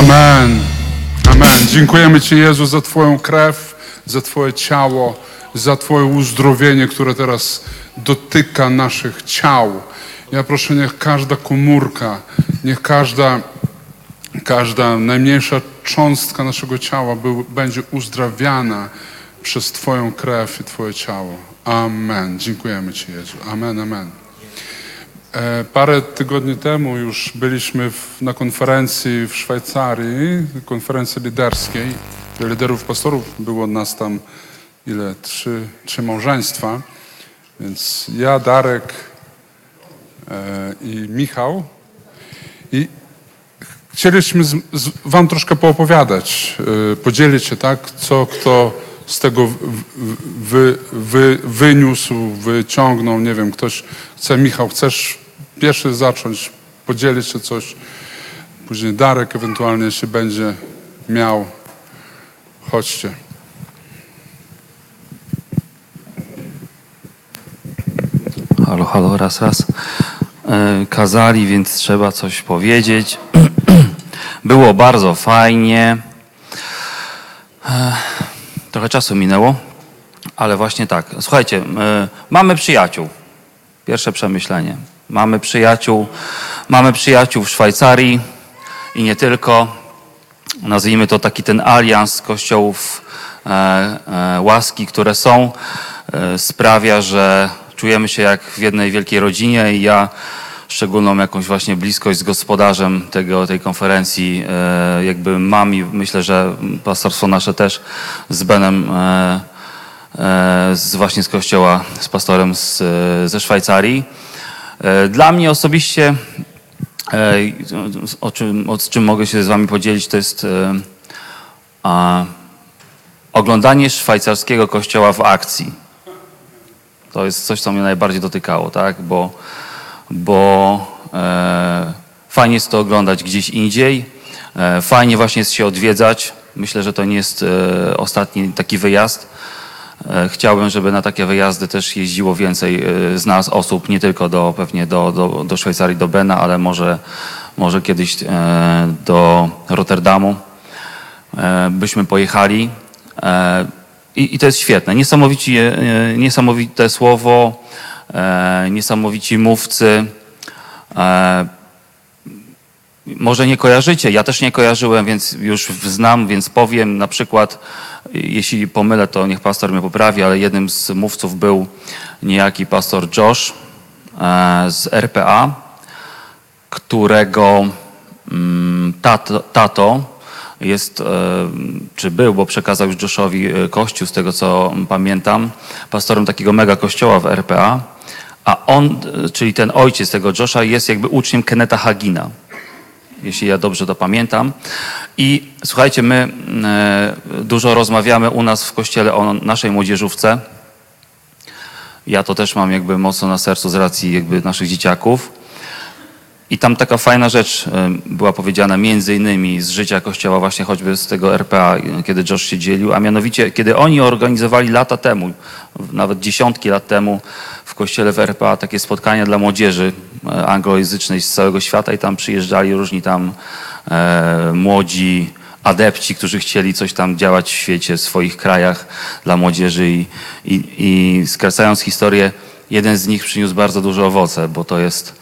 Amen. Amen. Dziękujemy Ci, Jezu, za Twoją krew, za Twoje ciało, za Twoje uzdrowienie, które teraz dotyka naszych ciał. Ja proszę, niech każda komórka, niech każda, każda najmniejsza cząstka naszego ciała był, będzie uzdrawiana przez Twoją krew i Twoje ciało. Amen. Dziękujemy Ci, Jezu. Amen, amen. E, Parę tygodni temu już byliśmy w, na konferencji w Szwajcarii, konferencji liderskiej. Liderów pastorów było nas tam ile? Trzy, trzy małżeństwa. Więc ja, Darek e, i Michał. I chcieliśmy z, z, wam troszkę poopowiadać, e, podzielić się, tak, co kto z tego wy, wy, wyniósł, wyciągnął. Nie wiem, ktoś chce, Michał, chcesz pierwszy zacząć, podzielić się coś, później Darek ewentualnie, jeśli będzie miał. Chodźcie. Halo, halo, raz, raz. E, Kazali, więc trzeba coś powiedzieć. Było bardzo fajnie. E, Trochę czasu minęło, ale właśnie tak. Słuchajcie, e, mamy przyjaciół. Pierwsze przemyślenie. Mamy przyjaciół, mamy przyjaciół w Szwajcarii i nie tylko. Nazwijmy to taki ten alians kościołów e, e, łaski, które są, e, sprawia, że czujemy się jak w jednej wielkiej rodzinie i ja szczególną jakąś właśnie bliskość z gospodarzem tego, tej konferencji e, jakby mam i myślę, że pastorstwo nasze też z Benem e, e, z, właśnie z kościoła, z pastorem z, e, ze Szwajcarii. E, Dla mnie osobiście, e, o czym, o czym mogę się z Wami podzielić, to jest e, a, oglądanie szwajcarskiego kościoła w akcji. To jest coś, co mnie najbardziej dotykało, tak? Bo, bo e, fajnie jest to oglądać gdzieś indziej, e, fajnie właśnie jest się odwiedzać. Myślę, że to nie jest e, ostatni taki wyjazd. E, Chciałbym, żeby na takie wyjazdy też jeździło więcej e, z nas osób, nie tylko do, pewnie do, do, do Szwajcarii, do Bena, ale może, może kiedyś e, do Rotterdamu byśmy pojechali. I, I to jest świetne. Niesamowici, e, niesamowite słowo, niesamowici mówcy. Może nie kojarzycie, ja też nie kojarzyłem, więc już znam, więc powiem. Na przykład, jeśli pomylę, to niech pastor mnie poprawi, ale jednym z mówców był niejaki pastor Josh e, z RPA, którego mm, tato, tato jest, e, czy był, bo przekazał już Joshowi e, kościół, z tego co pamiętam, pastorem takiego mega kościoła w RPA, a. On, czyli ten ojciec tego Josha jest jakby uczniem Keneta Hagina jeśli ja dobrze to pamiętam. I słuchajcie, my e, dużo rozmawiamy u nas w kościele o naszej młodzieżówce. Ja to też mam jakby mocno na sercu z racji jakby naszych dzieciaków. I tam taka fajna rzecz e, była powiedziana między innymi z życia kościoła właśnie choćby z tego RPA, kiedy Josh się dzielił, a mianowicie kiedy oni organizowali lata temu, nawet dziesiątki lat temu w kościele w RPA takie spotkania dla młodzieży e, anglojęzycznej z całego świata i tam przyjeżdżali różni tam e, młodzi adepci, którzy chcieli coś tam działać w świecie, w swoich krajach dla młodzieży i, i, i skracając historię, jeden z nich przyniósł bardzo duże owoce, bo to jest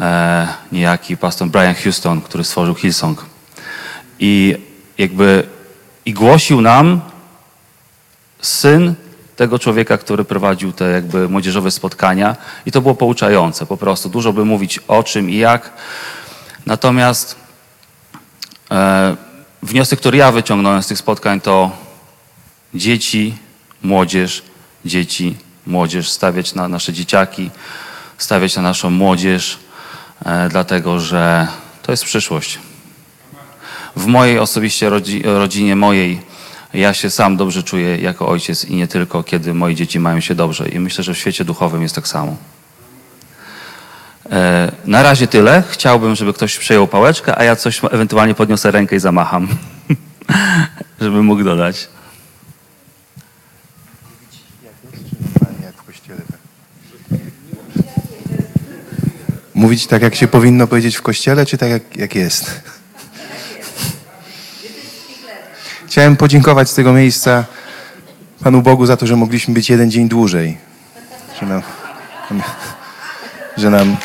e, niejaki pastor Brian Houston, który stworzył Hillsong. I jakby i głosił nam syn tego człowieka, który prowadził te jakby młodzieżowe spotkania i to było pouczające po prostu. Dużo by mówić o czym i jak. Natomiast e, wniosek, który ja wyciągnąłem z tych spotkań to dzieci, młodzież, dzieci, młodzież, stawiać na nasze dzieciaki, stawiać na naszą młodzież, e, dlatego że to jest przyszłość. W mojej osobiście rodzi, rodzinie mojej ja się sam dobrze czuję jako ojciec i nie tylko, kiedy moje dzieci mają się dobrze. I myślę, że w świecie duchowym jest tak samo. E, na razie tyle. Chciałbym, żeby ktoś przejął pałeczkę, a ja coś ewentualnie podniosę rękę i zamacham, żeby mógł dodać. Mówić tak, jak się powinno powiedzieć w kościele, czy tak, jak, jak jest? Chciałem podziękować z tego miejsca Panu Bogu za to, że mogliśmy być jeden dzień dłużej. Że nam, że nam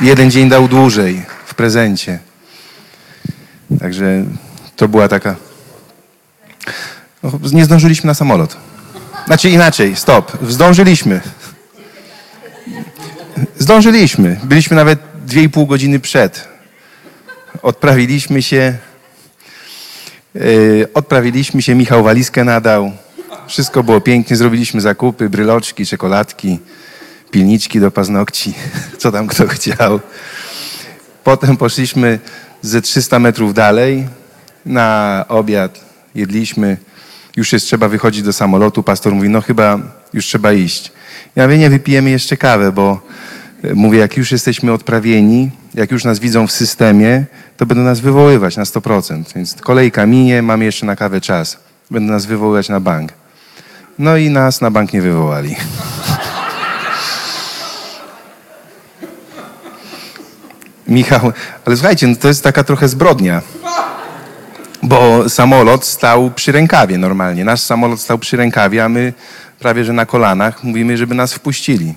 jeden dzień dał dłużej w prezencie. Także to była taka. No, nie zdążyliśmy na samolot. Znaczy inaczej, stop. Zdążyliśmy. Zdążyliśmy. Byliśmy nawet dwie i pół godziny przed. Odprawiliśmy się. Yy, odprawiliśmy się, Michał walizkę nadał. Wszystko było pięknie, zrobiliśmy zakupy, bryloczki, czekoladki, pilniczki do paznokci, co tam kto chciał. Potem poszliśmy ze 300 metrów dalej na obiad, jedliśmy. Już jest trzeba wychodzić do samolotu. Pastor mówi, no chyba już trzeba iść. Ja mówię, nie, wypijemy jeszcze kawę, bo mówię, jak już jesteśmy odprawieni, jak już nas widzą w systemie, to będą nas wywoływać na 100%. Więc kolejka minie, mamy jeszcze na kawę czas. Będą nas wywoływać na bank. No i nas na bank nie wywołali. Michał, ale słuchajcie, no to jest taka trochę zbrodnia. Bo samolot stał przy rękawie normalnie. Nasz samolot stał przy rękawie, a my prawie że na kolanach mówimy, żeby nas wpuścili.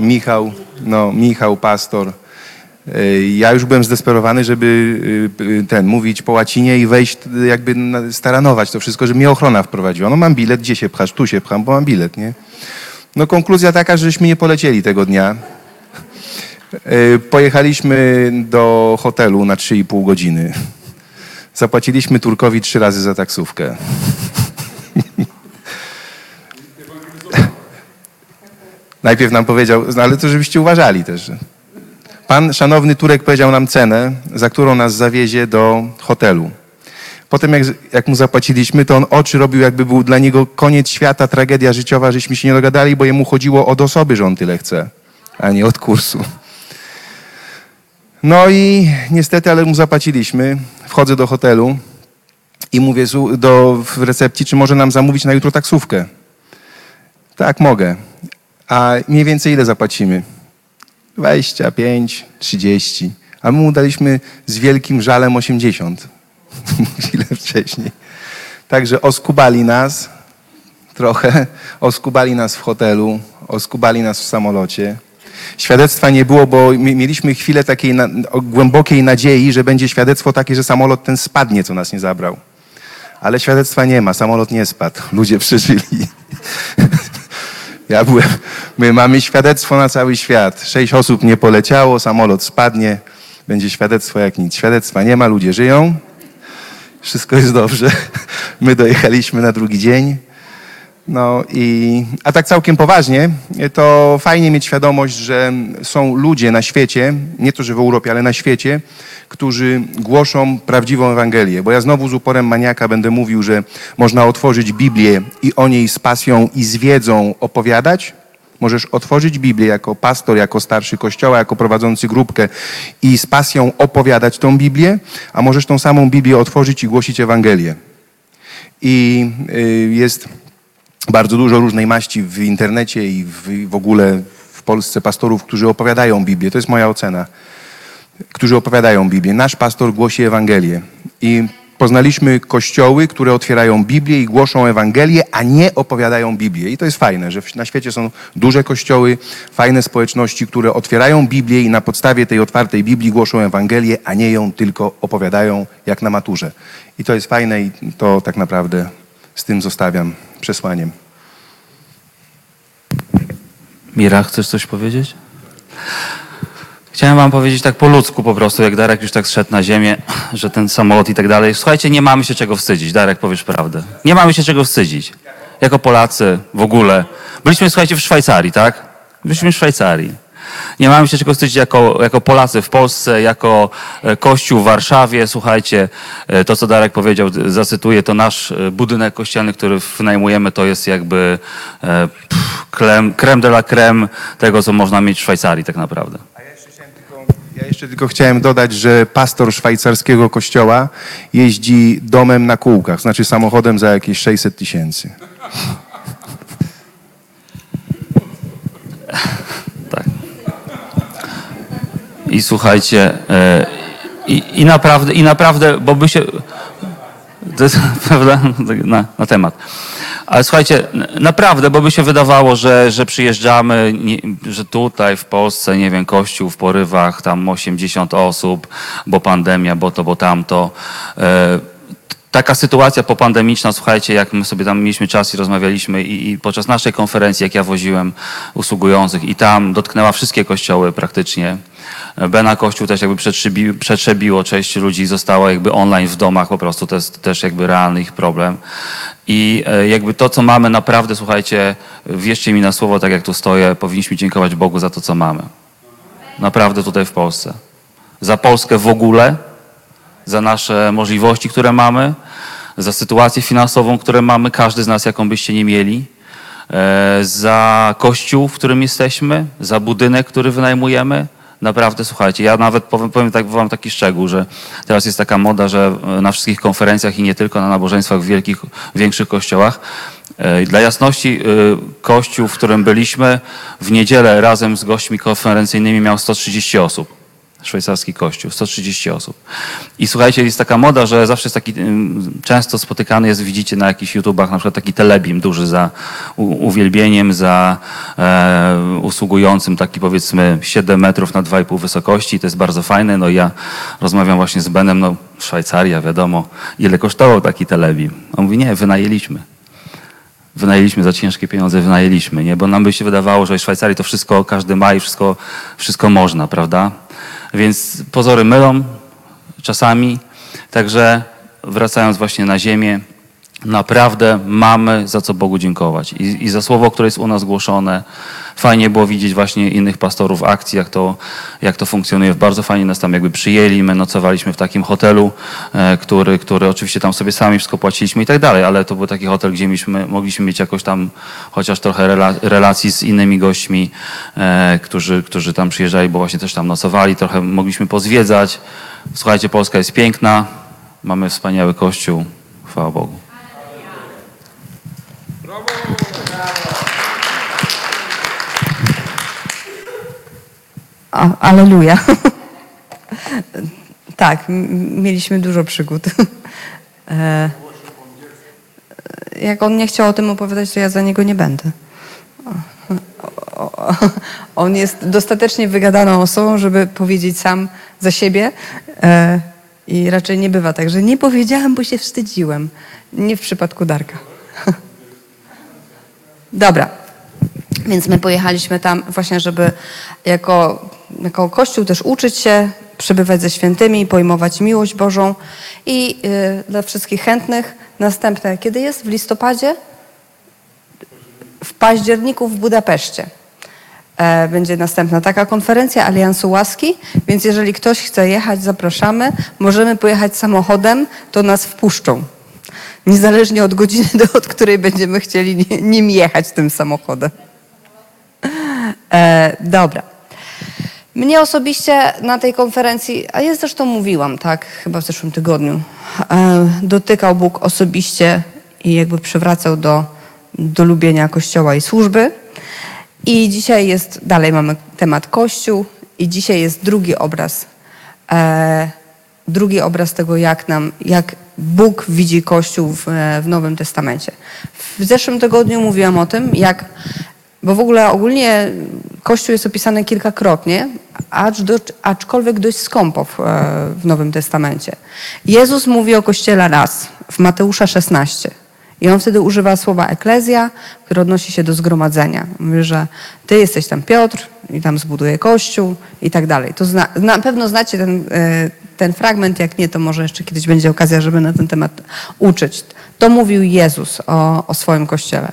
Michał, no, Michał, pastor. y, Ja już byłem zdesperowany, żeby y, ten mówić po łacinie i wejść, y, jakby staranować to wszystko, żeby mnie ochrona wprowadziła. No mam bilet, gdzie się pchasz? Tu się pcham, bo mam bilet, nie? No konkluzja taka, żeśmy nie polecieli tego dnia. Pojechaliśmy do hotelu na 3,5 godziny. Zapłaciliśmy Turkowi trzy razy za taksówkę. Najpierw nam powiedział, no ale to żebyście uważali też. Pan szanowny Turek powiedział nam cenę, za którą nas zawiezie do hotelu. Potem jak, jak mu zapłaciliśmy, to on oczy robił, jakby był dla niego koniec świata, tragedia życiowa, żeśmy się nie dogadali, bo jemu chodziło od osoby, że on tyle chce, a nie od kursu. No i niestety, ale mu zapłaciliśmy. Wchodzę do hotelu i mówię do, w recepcji, czy może nam zamówić na jutro taksówkę. Tak, mogę. A mniej więcej ile zapłacimy? 25, 30. A my mu daliśmy z wielkim żalem 80. Chwilę wcześniej. Także oskubali nas trochę, oskubali nas w hotelu, oskubali nas w samolocie. Świadectwa nie było, bo mi- mieliśmy chwilę takiej na, głębokiej nadziei, że będzie świadectwo takie, że samolot ten spadnie, co nas nie zabrał. Ale świadectwa nie ma, samolot nie spadł, ludzie przeżyli. Ja byłem, my mamy świadectwo na cały świat. Sześć osób nie poleciało, samolot spadnie, będzie świadectwo jak nic. Świadectwa nie ma, ludzie żyją, wszystko jest dobrze. My dojechaliśmy na drugi dzień. No i, a tak całkiem poważnie, to fajnie mieć świadomość, że są ludzie na świecie, nie to, że w Europie, ale na świecie, którzy głoszą prawdziwą Ewangelię. Bo ja znowu z uporem maniaka będę mówił, że można otworzyć Biblię i o niej z pasją i z wiedzą opowiadać. Możesz otworzyć Biblię jako pastor, jako starszy kościoła, jako prowadzący grupkę i z pasją opowiadać tą Biblię, a możesz tą samą Biblię otworzyć i głosić Ewangelię. I y, jest bardzo dużo różnej maści w internecie i w, w ogóle w Polsce pastorów, którzy opowiadają Biblię. To jest moja ocena. Którzy opowiadają Biblię. Nasz pastor głosi Ewangelię. I poznaliśmy kościoły, które otwierają Biblię i głoszą Ewangelię, a nie opowiadają Biblię. I to jest fajne, że na świecie są duże kościoły, fajne społeczności, które otwierają Biblię i na podstawie tej otwartej Biblii głoszą Ewangelię, a nie ją tylko opowiadają jak na maturze. I to jest fajne i to tak naprawdę z tym zostawiam przesłaniem. Mira, chcesz coś powiedzieć? Chciałem wam powiedzieć tak po ludzku po prostu, jak Darek już tak zszedł na ziemię, że ten samolot i tak dalej. Słuchajcie, nie mamy się czego wstydzić. Darek, powiesz prawdę. Nie mamy się czego wstydzić. Jako Polacy w ogóle. Byliśmy, słuchajcie, w Szwajcarii, tak? Byliśmy w Szwajcarii. Nie mamy się czego wstydzić jako, jako Polacy w Polsce, jako e, Kościół w Warszawie. Słuchajcie, e, to co Darek powiedział, zacytuję, to nasz e, budynek kościelny, który wynajmujemy, to jest jakby pff, creme, creme de la creme tego, co można mieć w Szwajcarii tak naprawdę. Ja jeszcze tylko chciałem dodać, że pastor szwajcarskiego kościoła jeździ domem na kółkach, znaczy samochodem za jakieś 600 tysięcy. Tak. I słuchajcie, e, i, i naprawdę, i naprawdę, bo by się. to jest prawda, na, na temat. Ale słuchajcie, naprawdę, bo by się wydawało, że, że przyjeżdżamy, nie, że tutaj w Polsce, nie wiem, kościół w porywach, tam 80 osób, bo pandemia, bo to, bo tamto. E, taka sytuacja popandemiczna, słuchajcie, jak my sobie tam mieliśmy czas i rozmawialiśmy i, i podczas naszej konferencji, jak ja woziłem usługujących i tam dotknęła wszystkie kościoły praktycznie. Bena Kościół też jakby przetrzebi- przetrzebiło, część ludzi zostało jakby online w domach, po prostu to jest też jakby realny ich problem. I e, jakby to, co mamy naprawdę, słuchajcie, wierzcie mi na słowo, tak jak tu stoję, powinniśmy dziękować Bogu za to, co mamy. Naprawdę tutaj w Polsce. Za Polskę w ogóle, za nasze możliwości, które mamy, za sytuację finansową, które mamy, każdy z nas, jaką byście nie mieli, e, za kościół, w którym jesteśmy, za budynek, który wynajmujemy. Naprawdę, słuchajcie, ja nawet powiem, powiem tak, wam taki szczegół, że teraz jest taka moda, że e, na wszystkich konferencjach i nie tylko na nabożeństwach w wielkich, większych kościołach, e, dla jasności, e, kościół, w którym byliśmy w niedzielę razem z gośćmi konferencyjnymi miał 130 osób szwajcarski kościół, 130 osób. I słuchajcie, jest taka moda, że zawsze jest taki, często spotykany jest, widzicie na jakichś YouTubach, na przykład taki telebim duży za uwielbieniem, za e, usługującym, taki powiedzmy 7 metrów na 2,5 wysokości, to jest bardzo fajne. No ja rozmawiam właśnie z Benem, no Szwajcaria, wiadomo, ile kosztował taki telebim. On mówi, nie, wynajęliśmy wynajęliśmy za ciężkie pieniądze, wynajęliśmy, nie? Bo nam by się wydawało, że w Szwajcarii to wszystko każdy ma i wszystko, wszystko można, prawda? Więc pozory mylą czasami. Także wracając właśnie na ziemię, naprawdę mamy za co Bogu dziękować. I, I za słowo, które jest u nas głoszone. Fajnie było widzieć właśnie innych pastorów akcji, jak to, jak to funkcjonuje. Bardzo fajnie nas tam jakby przyjęli. My nocowaliśmy w takim hotelu, e, który, który oczywiście tam sobie sami wszystko płaciliśmy i tak dalej, ale to był taki hotel, gdzie mieliśmy, mogliśmy mieć jakoś tam chociaż trochę rela, relacji z innymi gośćmi, e, którzy, którzy tam przyjeżdżali, bo właśnie też tam nocowali. Trochę mogliśmy pozwiedzać. Słuchajcie, Polska jest piękna. Mamy wspaniały kościół. Chwała Bogu. Aleluja. tak, mieliśmy dużo przygód. E, Jak on nie chciał o tym opowiadać, to ja za niego nie będę. On jest dostatecznie wygadaną osobą, żeby powiedzieć sam za siebie. E, I raczej nie bywa tak, że nie powiedziałem, bo się wstydziłem. Nie w przypadku Darka. Dobra. Więc my pojechaliśmy tam właśnie, żeby jako, jako Kościół też uczyć się, przebywać ze świętymi, pojmować miłość Bożą. I y, dla wszystkich chętnych następne, kiedy jest? W listopadzie? W październiku w Budapeszcie. E, Będzie następna taka konferencja Aliansu Łaski, więc jeżeli ktoś chce jechać, zapraszamy. Możemy pojechać samochodem, to nas wpuszczą. Niezależnie od godziny, do, od której będziemy chcieli ni- nim jechać tym samochodem. E, dobra. Mnie osobiście na tej konferencji, a ja zresztą mówiłam, tak, chyba w zeszłym tygodniu, e, dotykał Bóg osobiście i jakby przywracał do, do lubienia Kościoła i służby. I dzisiaj jest, dalej mamy temat Kościół i dzisiaj jest drugi obraz. E, drugi obraz tego, jak nam, jak Bóg widzi Kościół w, w Nowym Testamencie. W zeszłym tygodniu mówiłam o tym, jak, bo w ogóle ogólnie Kościół jest opisany kilkakrotnie, acz do, aczkolwiek dość skąpo w, e, w Nowym Testamencie. Jezus mówi o Kościele raz, w Mateusza 16. I on wtedy używa słowa eklezja, które odnosi się do zgromadzenia. Mówi, że ty jesteś tam Piotr i tam zbuduje kościół i tak dalej. To zna, na pewno znacie ten, e, ten fragment, jak nie, to może jeszcze kiedyś będzie okazja, żeby na ten temat uczyć. To mówił Jezus o, o swoim kościele.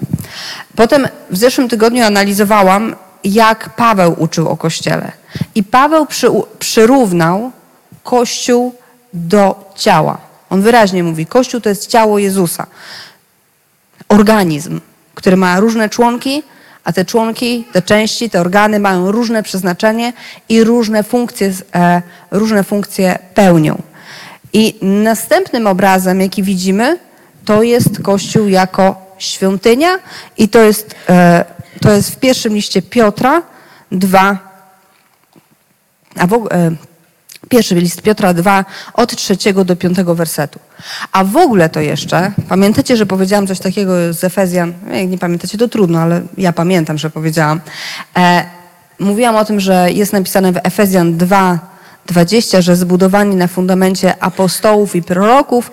Potem w zeszłym tygodniu analizowałam, jak Paweł uczył o kościele. I Paweł przy, przyrównał kościół do ciała. On wyraźnie mówi, kościół to jest ciało Jezusa organizm, który ma różne członki, a te członki, te części, te organy mają różne przeznaczenie i różne funkcje, e, różne funkcje pełnią. I następnym obrazem, jaki widzimy, to jest Kościół jako świątynia i to jest, e, to jest w pierwszym liście Piotra 2, a w, e, Pierwszy list Piotra 2, od trzeciego do piątego wersetu. A w ogóle to jeszcze, pamiętacie, że powiedziałam coś takiego z Efezjan? Jak nie pamiętacie, to trudno, ale ja pamiętam, że powiedziałam. E, mówiłam o tym, że jest napisane w Efezjan 2, 20, że zbudowani na fundamencie apostołów i proroków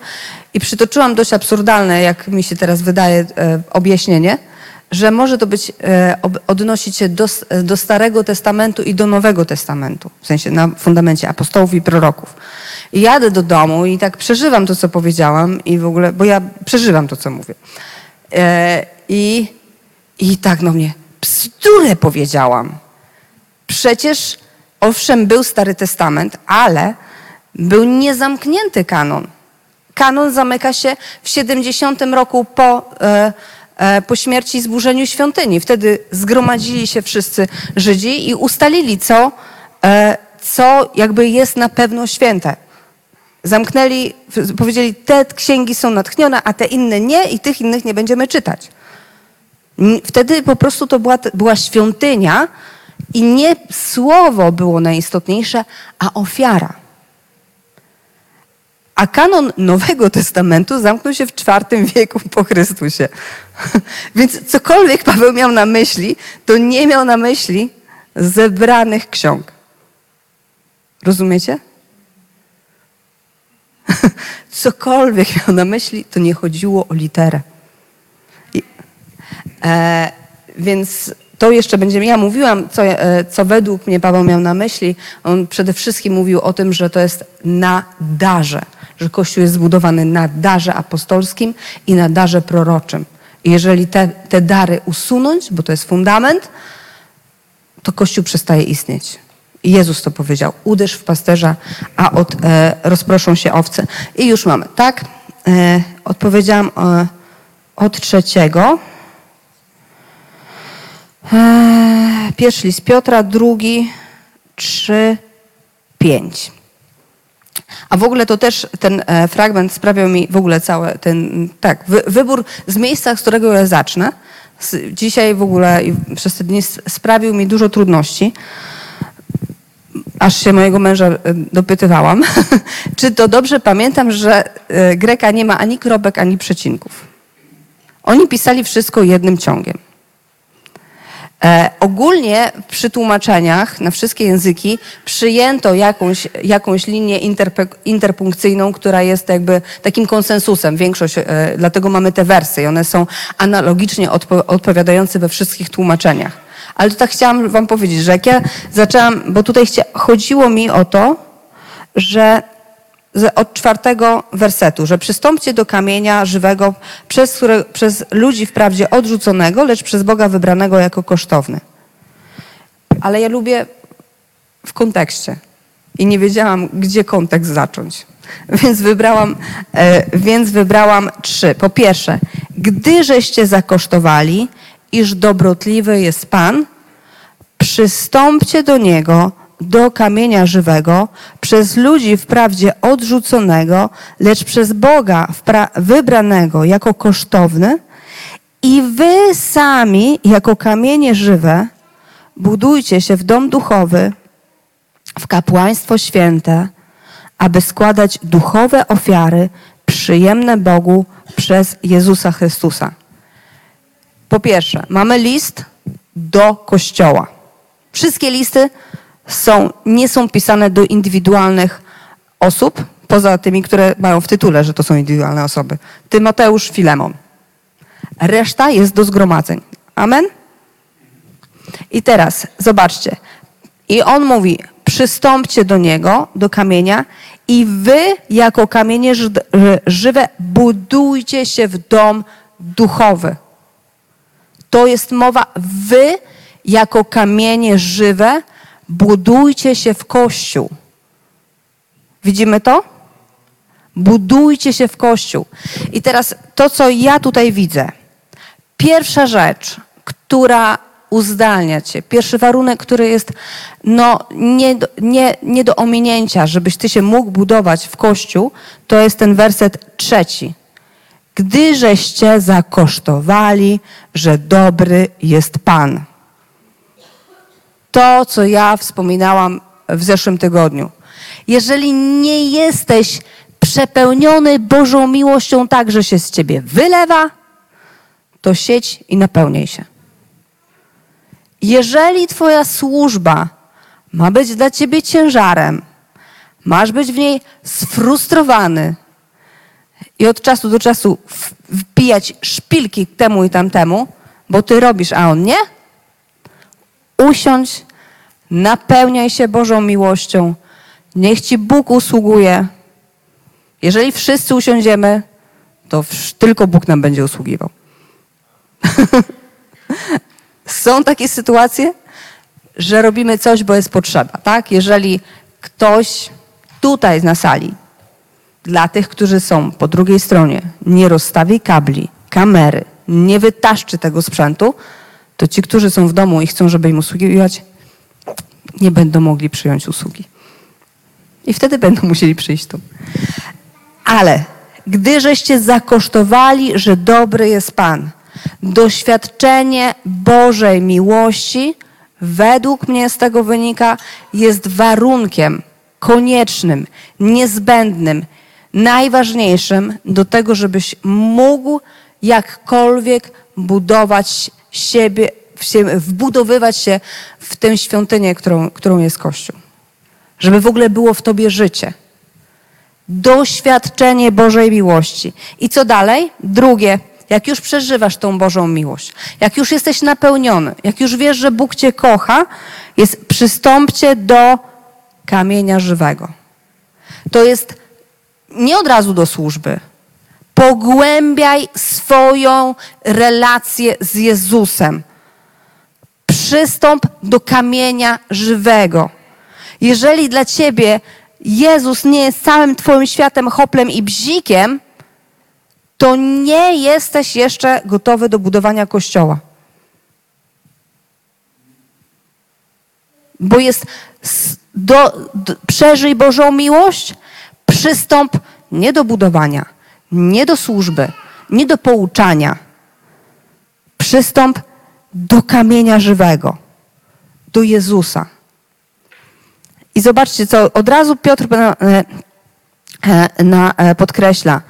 i przytoczyłam dość absurdalne, jak mi się teraz wydaje, e, objaśnienie, że może to być, e, odnosić się do, s- do Starego Testamentu i do Nowego Testamentu, w sensie na fundamencie apostołów i proroków. I jadę do domu i tak przeżywam to, co powiedziałam i w ogóle, bo ja przeżywam to, co mówię. E, I, i tak no mnie, bzdurę powiedziałam. Przecież, owszem, był Stary Testament, ale był niezamknięty kanon. Kanon zamyka się w 70 roku po, e, e, po śmierci i zburzeniu świątyni. Wtedy zgromadzili się wszyscy Żydzi i ustalili, co, e, co jakby jest na pewno święte. Zamknęli, powiedzieli, te księgi są natchnione, a te inne nie i tych innych nie będziemy czytać. Wtedy po prostu to była, była świątynia i nie słowo było najistotniejsze, a ofiara. A kanon Nowego Testamentu zamknął się w IV wieku po Chrystusie. Więc cokolwiek Paweł miał na myśli, to nie miał na myśli zebranych ksiąg. Rozumiecie? Cokolwiek miał na myśli, to nie chodziło o literę. I, e, więc to jeszcze będziemy. Ja mówiłam, co, e, co według mnie Paweł miał na myśli. On przede wszystkim mówił o tym, że to jest na darze, że Kościół jest zbudowany na darze apostolskim i na darze proroczym. Jeżeli te, te dary usunąć, bo to jest fundament, to Kościół przestaje istnieć. Jezus to powiedział. Uderz w pasterza, a od, e, rozproszą się owce. I już mamy, tak? E, odpowiedziałam e, od trzeciego. E, pierwszy list Piotra, drugi, trzy, pięć. A w ogóle to też ten e, fragment sprawiał mi w ogóle cały ten, tak, wy, wybór z miejsca, z którego ja zacznę. Z, dzisiaj w ogóle i przez te dni sprawił mi dużo trudności. Aż się mojego męża e, dopytywałam, czy to dobrze pamiętam, że e, Greka nie ma ani kropek, ani przecinków. Oni pisali wszystko jednym ciągiem. E, ogólnie przy tłumaczeniach na wszystkie języki przyjęto jakąś, jakąś linię interpe, interpunkcyjną, która jest jakby takim konsensusem. Większość, e, dlatego mamy te wersy i one są analogicznie odpo, odpowiadające we wszystkich tłumaczeniach. Ale to tak chciałam wam powiedzieć, że jak ja zaczęłam, bo tutaj chcia, chodziło mi o to, że od czwartego wersetu, że przystąpcie do kamienia żywego, przez, które, przez ludzi wprawdzie odrzuconego, lecz przez Boga wybranego jako kosztowny. Ale ja lubię w kontekście i nie wiedziałam, gdzie kontekst zacząć. Więc wybrałam, e, więc wybrałam trzy. Po pierwsze, gdyżeście zakosztowali, iż dobrotliwy jest Pan, przystąpcie do Niego, do kamienia żywego, przez ludzi wprawdzie odrzuconego, lecz przez Boga wybranego jako kosztowny i wy sami jako kamienie żywe budujcie się w dom duchowy, w kapłaństwo święte, aby składać duchowe ofiary przyjemne Bogu przez Jezusa Chrystusa. Po pierwsze, mamy list do kościoła. Wszystkie listy są, nie są pisane do indywidualnych osób, poza tymi, które mają w tytule, że to są indywidualne osoby. Tymoteusz, Filemon. Reszta jest do zgromadzeń. Amen? I teraz zobaczcie. I on mówi: przystąpcie do niego, do kamienia, i wy, jako kamienie ży- żywe, budujcie się w dom duchowy. To jest mowa, wy, jako kamienie żywe, budujcie się w kościół. Widzimy to? Budujcie się w kościół. I teraz to, co ja tutaj widzę. Pierwsza rzecz, która uzdalnia cię, pierwszy warunek, który jest no, nie, nie, nie do ominięcia, żebyś ty się mógł budować w kościół, to jest ten werset trzeci. Gdyżeście zakosztowali, że dobry jest Pan. To, co ja wspominałam w zeszłym tygodniu. Jeżeli nie jesteś przepełniony Bożą miłością tak, że się z ciebie wylewa, to siedź i napełniaj się. Jeżeli Twoja służba ma być dla Ciebie ciężarem, masz być w niej sfrustrowany i od czasu do czasu w- wpijać szpilki temu i tamtemu, bo Ty robisz, a on nie, usiądź, napełniaj się Bożą miłością, niech Ci Bóg usługuje. Jeżeli wszyscy usiądziemy, to tylko Bóg nam będzie usługiwał. Są takie sytuacje, że robimy coś, bo jest potrzeba, tak? Jeżeli ktoś tutaj na sali, dla tych, którzy są po drugiej stronie, nie rozstawi kabli, kamery, nie wytaszczy tego sprzętu, to ci, którzy są w domu i chcą, żeby im usługiwać, nie będą mogli przyjąć usługi. I wtedy będą musieli przyjść tu. Ale gdy żeście zakosztowali, że dobry jest Pan, doświadczenie Bożej miłości, według mnie z tego wynika, jest warunkiem koniecznym, niezbędnym, najważniejszym do tego, żebyś mógł jakkolwiek budować siebie, siebie wbudowywać się w tę świątynię, którą, którą jest Kościół. Żeby w ogóle było w tobie życie doświadczenie Bożej miłości. I co dalej? Drugie, jak już przeżywasz tą Bożą miłość, jak już jesteś napełniony, jak już wiesz, że Bóg cię kocha, jest przystąpcie do kamienia żywego. To jest nie od razu do służby. Pogłębiaj swoją relację z Jezusem. Przystąp do kamienia żywego. Jeżeli dla ciebie Jezus nie jest całym twoim światem, hoplem i bzikiem, to nie jesteś jeszcze gotowy do budowania kościoła. Bo jest do, do, przeżyj Bożą miłość, przystąp nie do budowania, nie do służby, nie do pouczania. Przystąp do kamienia żywego, do Jezusa. I zobaczcie, co od razu Piotr na, e, na, e, podkreśla.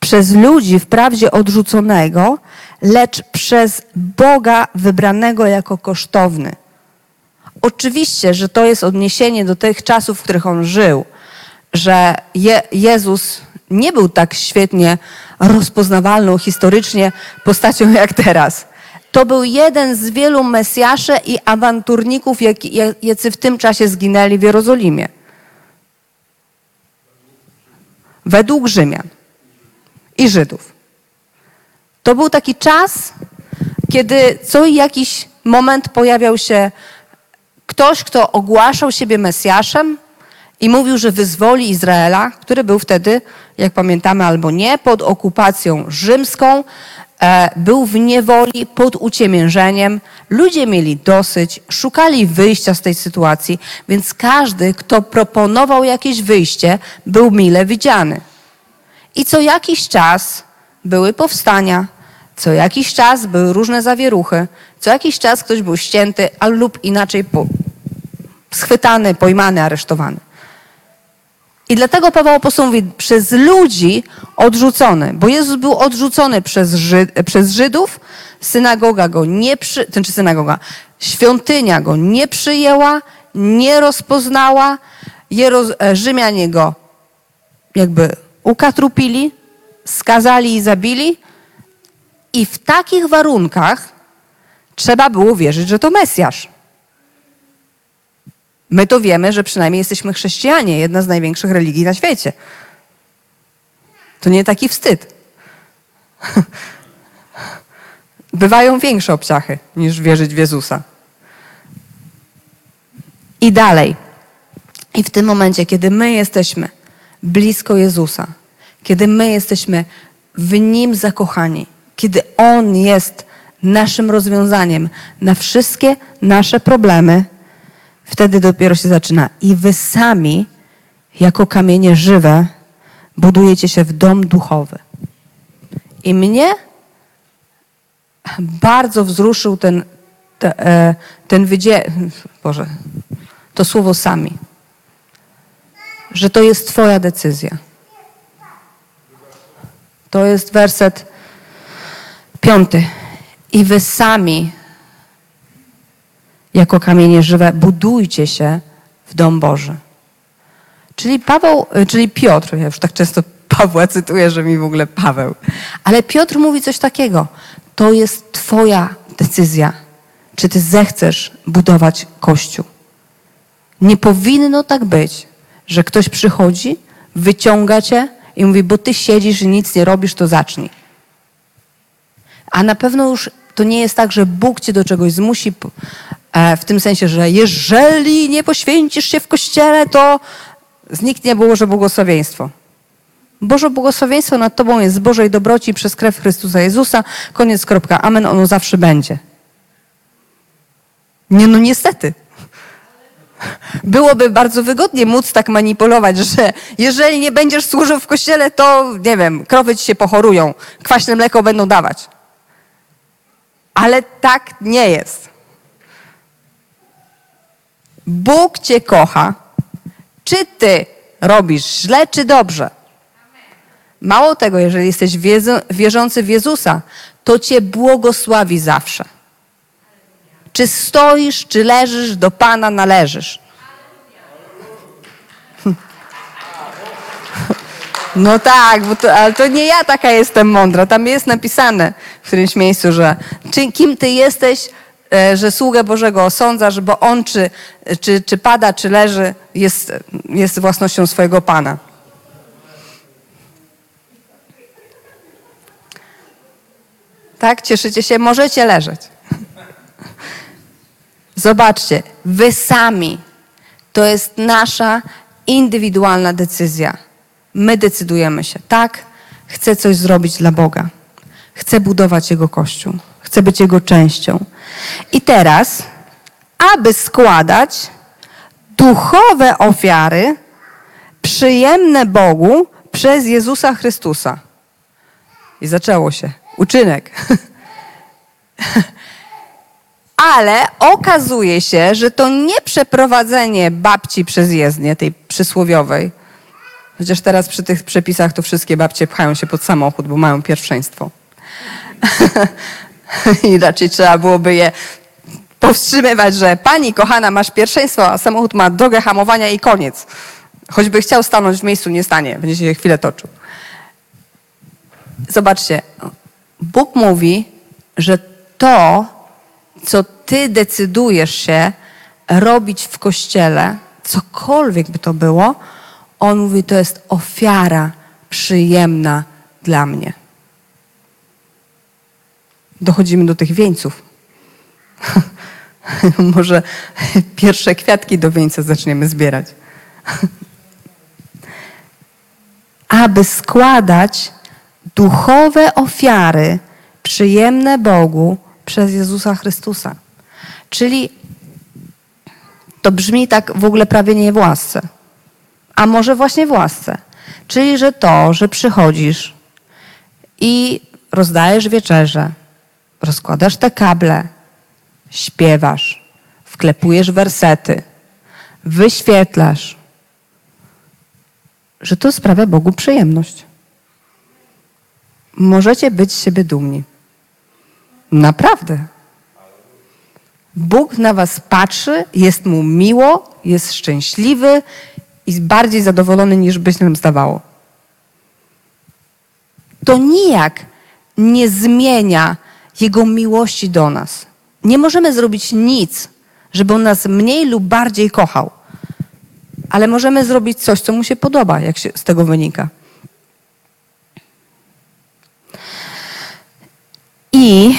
Przez ludzi wprawdzie odrzuconego, lecz przez Boga wybranego jako kosztowny. Oczywiście, że to jest odniesienie do tych czasów, w których on żył, że Je Jezus nie był tak świetnie rozpoznawalną historycznie postacią jak teraz. To był jeden z wielu mesjaszy i awanturników, jacy w tym czasie zginęli w Jerozolimie. Według Rzymian i Żydów. To był taki czas, kiedy co jakiś moment pojawiał się ktoś, kto ogłaszał siebie Mesjaszem i mówił, że wyzwoli Izraela, który był wtedy, jak pamiętamy albo nie, pod okupacją rzymską, był w niewoli, pod uciemiężeniem. Ludzie mieli dosyć, szukali wyjścia z tej sytuacji, więc każdy, kto proponował jakieś wyjście, był mile widziany. I co jakiś czas były powstania, co jakiś czas były różne zawieruchy, co jakiś czas ktoś był ścięty, a lub inaczej schwytany, pojmany, aresztowany. I dlatego Paweł Apostoł mówi, przez ludzi odrzucony, bo Jezus był odrzucony przez, przez Żydów, synagoga go nie przy, znaczy synagoga, świątynia go nie przyjęła, nie rozpoznała, Jeroz, e, Rzymianie go jakby ukatrupili, skazali i zabili. I w takich warunkach trzeba było wierzyć, że to Mesjasz. My to wiemy, że przynajmniej jesteśmy chrześcijanie, jedna z największych religii na świecie. To nie taki wstyd. Bywają większe obciachy niż wierzyć w Jezusa. I dalej. I w tym momencie, kiedy my jesteśmy blisko Jezusa, kiedy my jesteśmy w Nim zakochani, kiedy On jest naszym rozwiązaniem na wszystkie nasze problemy, wtedy dopiero się zaczyna. I wy sami, jako kamienie żywe, budujecie się w dom duchowy. I mnie bardzo wzruszył ten, te, e, ten wydzie... Boże, to słowo sami. że to jest Twoja decyzja. To jest werset piąty. I wy sami, jako kamienie żywe, budujcie się w dom Boży. Czyli Paweł, y, czyli Piotr, ja już tak często Pawła cytuję, że mi w ogóle Paweł. Ale Piotr mówi coś takiego. To jest Twoja decyzja, czy Ty zechcesz budować Kościół. Nie powinno tak być, że ktoś przychodzi, wyciąga Cię i mówi, bo Ty siedzisz i nic nie robisz, to zacznij. A na pewno już to nie jest tak, że Bóg Cię do czegoś zmusi, w tym sensie, że jeżeli nie poświęcisz się w Kościele, to zniknie Boże błogosławieństwo. Boże błogosławieństwo nad Tobą jest z Bożej dobroci przez krew Chrystusa Jezusa. Koniec, kropka. Amen. Ono zawsze będzie. Nie, no niestety. Byłoby bardzo wygodnie móc tak manipulować, że jeżeli nie będziesz służył w kościele, to nie wiem, krowy ci się pochorują, kwaśne mleko będą dawać. Ale tak nie jest. Bóg cię kocha. Czy ty robisz źle, czy dobrze? Mało tego, jeżeli jesteś wierzący w Jezusa, to cię błogosławi zawsze. Czy stoisz, czy leżysz, do Pana należysz. No tak, to, ale to nie ja taka jestem mądra. Tam jest napisane w którymś miejscu, że czy, kim ty jesteś, że sługę Bożego osądzasz, bo on czy, czy, czy pada, czy leży, jest, jest własnością swojego Pana. Tak? Cieszycie się? Możecie leżeć. Zobaczcie, wy sami. To jest nasza indywidualna decyzja. My decydujemy się, tak? Chcę coś zrobić dla Boga. Chcę budować Jego Kościół. Chcę być Jego częścią. I teraz, aby składać duchowe ofiary przyjemne Bogu przez Jezusa Chrystusa. I zaczęło się. Uczynek. Ale okazuje się, że to nie przeprowadzenie babci przez jezdnię, tej przysłowiowej. Chociaż teraz przy tych przepisach to wszystkie babcie pchają się pod samochód, bo mają pierwszeństwo. I raczej trzeba byłoby je powstrzymywać, że pani kochana, masz pierwszeństwo, a samochód ma drogę hamowania i koniec. Choćby chciał stanąć w miejscu, nie stanie. Będzie się chwilę toczył. Zobaczcie, Bóg mówi, że to, co ty decydujesz się robić w kościele, cokolwiek by to było, on mówi, to jest ofiara przyjemna dla mnie. Dochodzimy do tych wieńców. Może pierwsze kwiatki do wieńca zaczniemy zbierać. Aby składać duchowe ofiary przyjemne Bogu przez Jezusa Chrystusa. Czyli to brzmi tak w ogóle prawie nie w łasce. A może właśnie w łasce. Czyli, że to, że przychodzisz i rozdajesz wieczerze, rozkładasz te kable, śpiewasz, wklepujesz wersety, wyświetlasz, że to sprawia Bogu przyjemność. Możecie być z siebie dumni. Naprawdę. Bóg na was patrzy, jest mu miło, jest szczęśliwy i bardziej zadowolony niż by się nam zdawało. To nijak nie zmienia Jego miłości do nas. Nie możemy zrobić nic, żeby On nas mniej lub bardziej kochał. Ale możemy zrobić coś, co Mu się podoba, jak się z tego wynika. I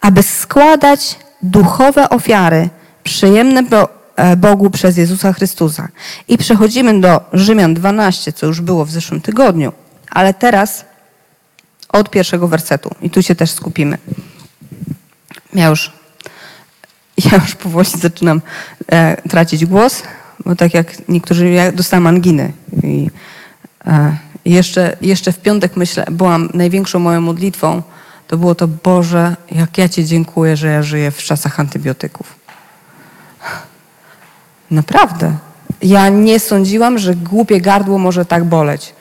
aby składać duchowe ofiary przyjemne e, Bogu przez Jezusa Chrystusa. I przechodzimy do Rzymian 12, co już było w zeszłym tygodniu, ale teraz od pierwszego wersetu. I tu się też skupimy. Ja już, ja już powoli zaczynam e, tracić głos, bo tak jak niektórzy, ja dostałam anginy. I, e, jeszcze, jeszcze w piątek myślę, byłam największą moją modlitwą, to było to, Boże, jak ja Ci dziękuję, że ja żyję w czasach antybiotyków. Naprawdę. Ja nie sądziłam, że głupie gardło może tak boleć.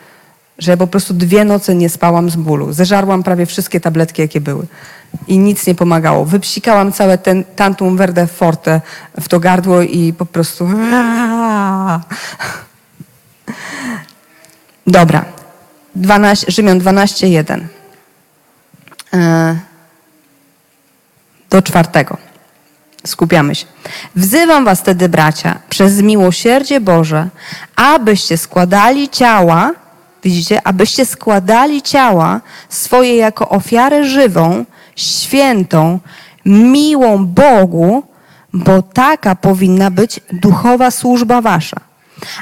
Że po prostu dwie noce nie spałam z bólu. Zeżarłam prawie wszystkie tabletki, jakie były. I nic nie pomagało. Wypsikałam całe ten tantum verde forte w to gardło i po prostu... Dobra. 12, Rzymian 12.1. E, Do czwartego. Skupiamy się. Wzywam was tedy, bracia, przez miłosierdzie Boże, abyście składali ciała, widzicie, abyście składali ciała swoje jako ofiarę żywą, świętą, miłą Bogu, bo taka powinna być duchowa służba wasza.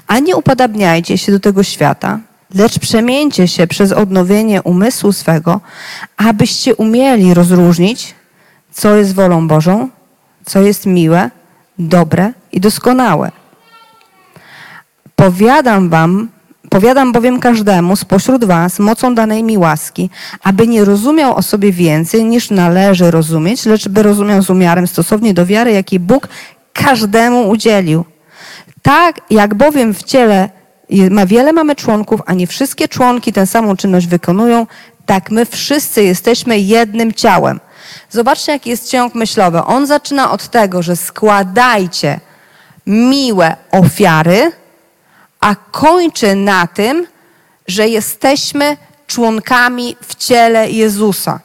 A nie upodabniajcie się do tego świata, lecz przemieńcie się przez odnowienie umysłu swego, abyście umieli rozróżnić, co jest wolą Bożą, co jest miłe, dobre i doskonałe. Powiadam wam, powiadam bowiem każdemu spośród was mocą danej mi łaski, aby nie rozumiał o sobie więcej niż należy rozumieć, lecz by rozumiał z umiarem stosownie do wiary, jaki Bóg każdemu udzielił. Tak jak bowiem w ciele ma wiele mamy członków, a nie wszystkie członki tę samą czynność wykonują, tak my wszyscy jesteśmy jednym ciałem. Zobaczcie, jaki jest ciąg myślowy. On zaczyna od tego, że składajcie miłe ofiary, a kończy na tym, że jesteśmy członkami w ciele Jezusa.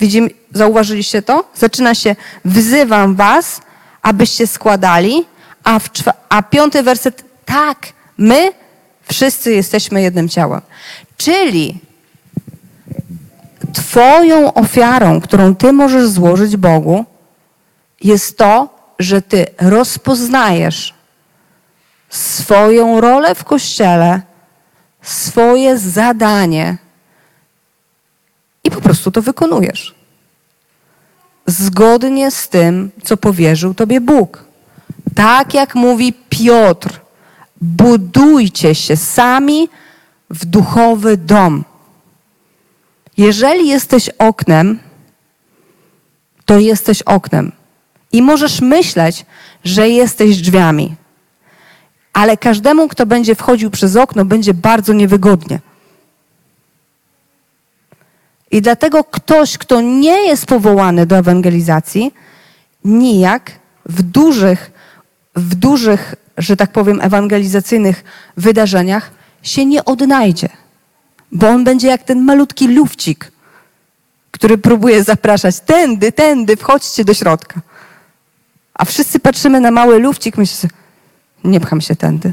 Widzimy, zauważyliście to? Zaczyna się, wzywam was, abyście składali, a, w, a piąty werset, tak, my wszyscy jesteśmy jednym ciałem. Czyli Twoją ofiarą, którą Ty możesz złożyć Bogu, jest to, że Ty rozpoznajesz swoją rolę w kościele, swoje zadanie i po prostu to wykonujesz. Zgodnie z tym, co powierzył Tobie Bóg. Tak jak mówi Piotr, budujcie się sami w duchowy dom. Jeżeli jesteś oknem, to jesteś oknem. I możesz myśleć, że jesteś drzwiami. Ale każdemu, kto będzie wchodził przez okno, będzie bardzo niewygodnie. I dlatego ktoś, kto nie jest powołany do ewangelizacji, nijak w dużych, w dużych, że tak powiem, ewangelizacyjnych wydarzeniach się nie odnajdzie. Bo on będzie jak ten malutki lufcik, który próbuje zapraszać tędy, tędy, wchodźcie do środka. A wszyscy patrzymy na mały lufcik, myślimy, nie pcham się tędy.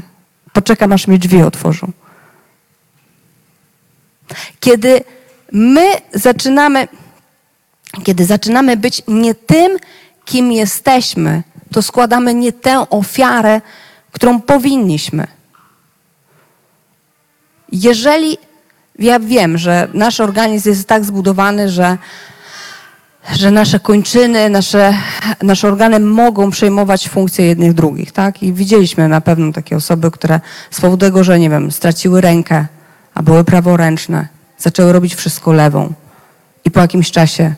Poczekam, aż mi drzwi otworzą. Kiedy my zaczynamy, kiedy zaczynamy być nie tym, kim jesteśmy, to składamy nie tę ofiarę, którą powinniśmy. Jeżeli ja wiem, że nasz organizm jest tak zbudowany, że, że nasze kończyny, nasze, nasze organy mogą przejmować funkcje jednych drugich, tak? I widzieliśmy na pewno takie osoby, które z powodu tego, że nie wiem, straciły rękę, a były praworęczne, zaczęły robić wszystko lewą. I po jakimś czasie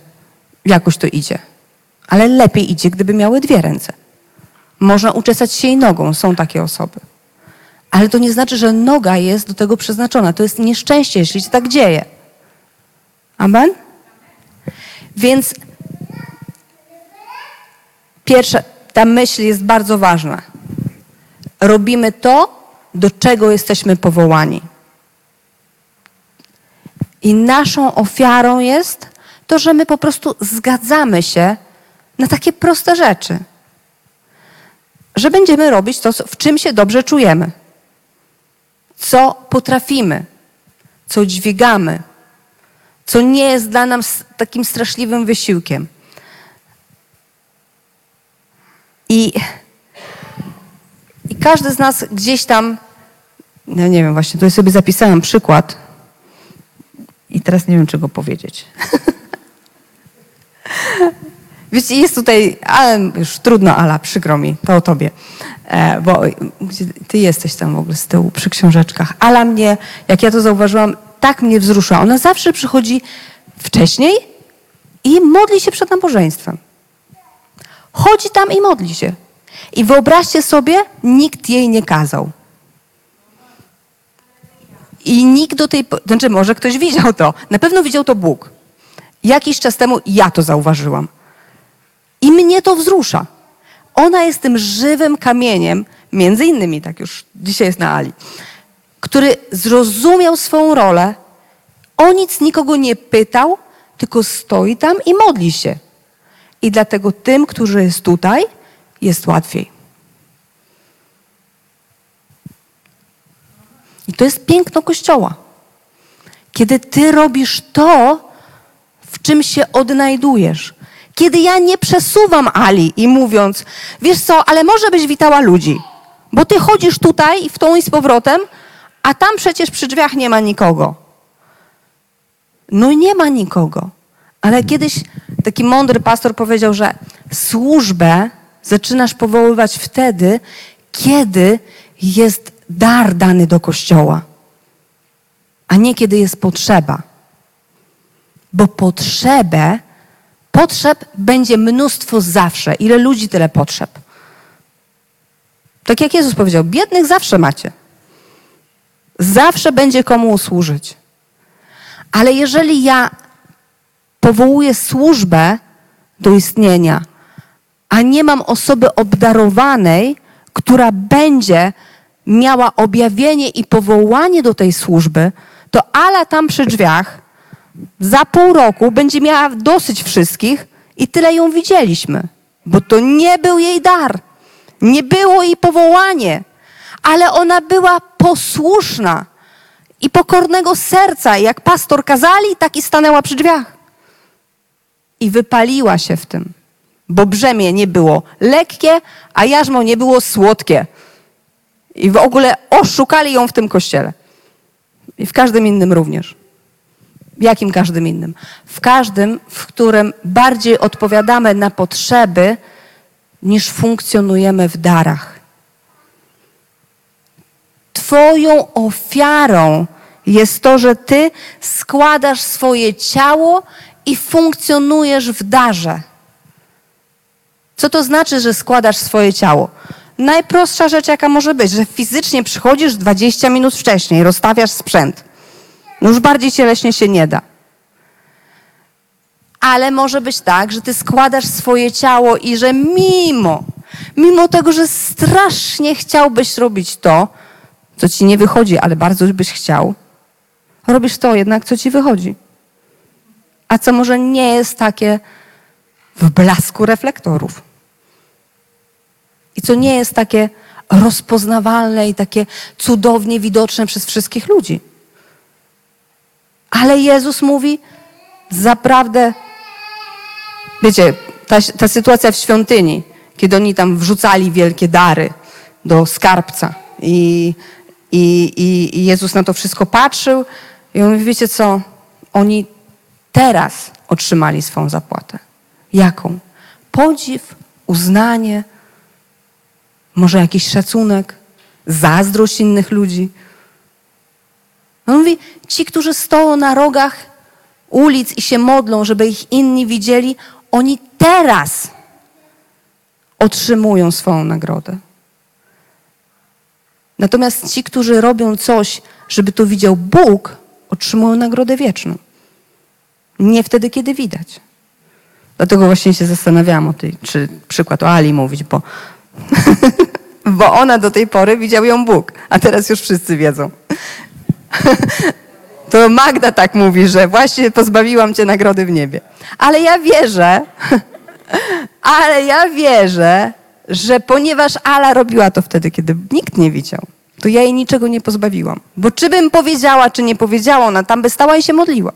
jakoś to idzie. Ale lepiej idzie, gdyby miały dwie ręce. Można uczesać się i nogą, są takie osoby. Ale to nie znaczy, że noga jest do tego przeznaczona. To jest nieszczęście, jeśli się tak dzieje. Amen? Więc pierwsza, ta myśl jest bardzo ważna. Robimy to, do czego jesteśmy powołani. I naszą ofiarą jest to, że my po prostu zgadzamy się na takie proste rzeczy. Że będziemy robić to, w czym się dobrze czujemy co potrafimy, co dźwigamy, co nie jest dla nas takim straszliwym wysiłkiem. I, i każdy z nas gdzieś tam, no nie wiem, właśnie tutaj sobie zapisałem przykład i teraz nie wiem, czego powiedzieć. Wiecie, jest tutaj, ale już trudno, Ala, przykro mi, to o tobie. E, bo ty jesteś tam w ogóle z tyłu przy książeczkach. Ala mnie, jak ja to zauważyłam, tak mnie wzrusza. Ona zawsze przychodzi wcześniej i modli się przed nabożeństwem. Chodzi tam i modli się. I wyobraźcie sobie, nikt jej nie kazał. I nikt do tej. Znaczy, może ktoś widział to. Na pewno widział to Bóg. Jakiś czas temu ja to zauważyłam. I mnie to wzrusza. Ona jest tym żywym kamieniem, między innymi, tak już dzisiaj jest na Ali, który zrozumiał swoją rolę, o nic nikogo nie pytał, tylko stoi tam i modli się. I dlatego tym, którzy jest tutaj, jest łatwiej. I to jest piękno Kościoła. Kiedy ty robisz to, w czym się odnajdujesz. Kiedy ja nie przesuwam Ali i mówiąc, wiesz co, ale może byś witała ludzi, bo ty chodzisz tutaj i w tą i z powrotem, a tam przecież przy drzwiach nie ma nikogo. No nie ma nikogo. Ale kiedyś taki mądry pastor powiedział, że służbę zaczynasz powoływać wtedy, kiedy jest dar dany do kościoła, a nie kiedy jest potrzeba. Bo potrzebę, potrzeb będzie mnóstwo zawsze. Ile ludzi, tyle potrzeb. Tak jak Jezus powiedział, biednych zawsze macie. Zawsze będzie komu usłużyć. Ale jeżeli ja powołuję służbę do istnienia, a nie mam osoby obdarowanej, która będzie miała objawienie i powołanie do tej służby, to Ala tam przy drzwiach za pół roku będzie miała dosyć wszystkich i tyle ją widzieliśmy, bo to nie był jej dar, nie było jej powołanie, ale ona była posłuszna i pokornego serca. Jak pastor kazali, tak i stanęła przy drzwiach. I wypaliła się w tym, bo brzemię nie było lekkie, a jarzmo nie było słodkie. I w ogóle oszukali ją w tym kościele. I w każdym innym również. Jakim każdym innym? W każdym, w którym bardziej odpowiadamy na potrzeby, niż funkcjonujemy w darach. Twoją ofiarą jest to, że Ty składasz swoje ciało i funkcjonujesz w darze. Co to znaczy, że składasz swoje ciało? Najprostsza rzecz, jaka może być, że fizycznie przychodzisz 20 minut wcześniej, rozstawiasz sprzęt. No już bardziej cieleśnie się nie da. Ale może być tak, że ty składasz swoje ciało i że mimo, mimo tego, że strasznie chciałbyś robić to, co ci nie wychodzi, ale bardzo byś chciał, robisz to jednak, co ci wychodzi. A co może nie jest takie w blasku reflektorów. I co nie jest takie rozpoznawalne i takie cudownie widoczne przez wszystkich ludzi. Ale Jezus mówi, zaprawdę, wiecie, ta, ta sytuacja w świątyni, kiedy oni tam wrzucali wielkie dary do skarbca i, i, i, Jezus na to wszystko patrzył i on mówi, wiecie co, oni teraz otrzymali swą zapłatę. Jaką? Podziw, uznanie, może jakiś szacunek, zazdrość innych ludzi. On mówi, ci, którzy stoją na rogach ulic i się modlą, żeby ich inni widzieli, oni teraz otrzymują swoją nagrodę. Natomiast ci, którzy robią coś, żeby to widział Bóg, otrzymują nagrodę wieczną. Nie wtedy, kiedy widać. Dlatego właśnie się zastanawiałam o tej, czy przykład o Ali mówić, bo, bo ona do tej pory widział ją Bóg, a teraz już wszyscy wiedzą. To Magda tak mówi, że właśnie pozbawiłam cię nagrody w niebie. Ale ja wierzę, ale ja wierzę, że ponieważ Ala robiła to wtedy, kiedy nikt nie widział, to ja jej niczego nie pozbawiłam. Bo czy bym powiedziała, czy nie powiedziała, ona tam by stała i się modliła.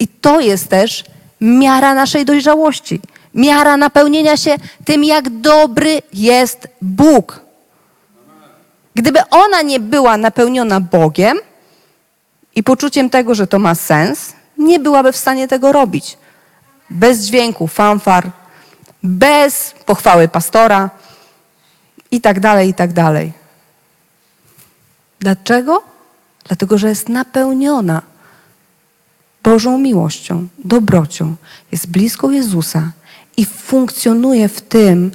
I to jest też miara naszej dojrzałości. Miara napełnienia się tym, jak dobry jest Bóg. Gdyby ona nie była napełniona Bogiem i poczuciem tego, że to ma sens, nie byłaby w stanie tego robić. Bez dźwięku, fanfar, bez pochwały pastora i tak dalej, i tak dalej. Dlaczego? Dlatego, że jest napełniona Bożą miłością, dobrocią, jest blisko Jezusa i funkcjonuje w tym,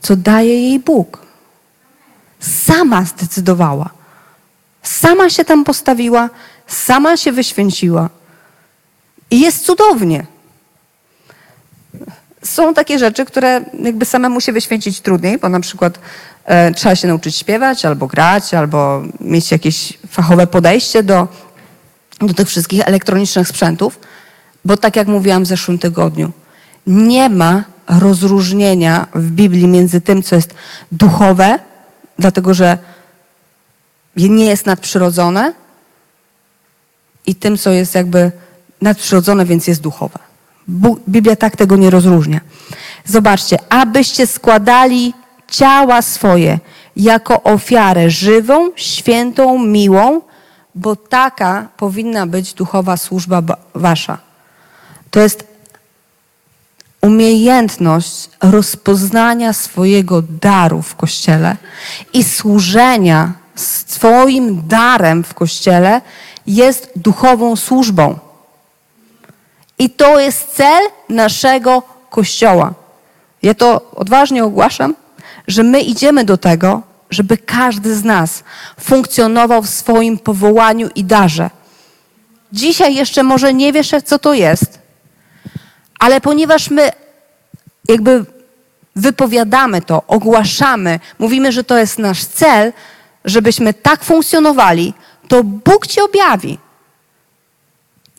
co daje jej Bóg. Sama zdecydowała. Sama się tam postawiła, sama się wyświęciła. I jest cudownie. Są takie rzeczy, które jakby samemu się wyświęcić trudniej, bo na przykład e, trzeba się nauczyć śpiewać, albo grać, albo mieć jakieś fachowe podejście do, do tych wszystkich elektronicznych sprzętów, bo tak jak mówiłam w zeszłym tygodniu, nie ma rozróżnienia w Biblii między tym, co jest duchowe, dlatego że nie jest nadprzyrodzone, i tym, co jest jakby nadprzyrodzone, więc jest duchowe. Biblia tak tego nie rozróżnia. Zobaczcie, abyście składali ciała swoje jako ofiarę żywą, świętą, miłą, bo taka powinna być duchowa służba ba- wasza. To jest umiejętność rozpoznania swojego daru w kościele i służenia swoim darem w kościele jest duchową służbą. I to jest cel naszego kościoła. Ja to odważnie ogłaszam, że my idziemy do tego, żeby każdy z nas funkcjonował w swoim powołaniu i darze. Dzisiaj jeszcze może nie wiesz, co to jest, ale ponieważ my jakby wypowiadamy to, ogłaszamy, mówimy, że to jest nasz cel, żebyśmy tak funkcjonowali, to Bóg ci objawi.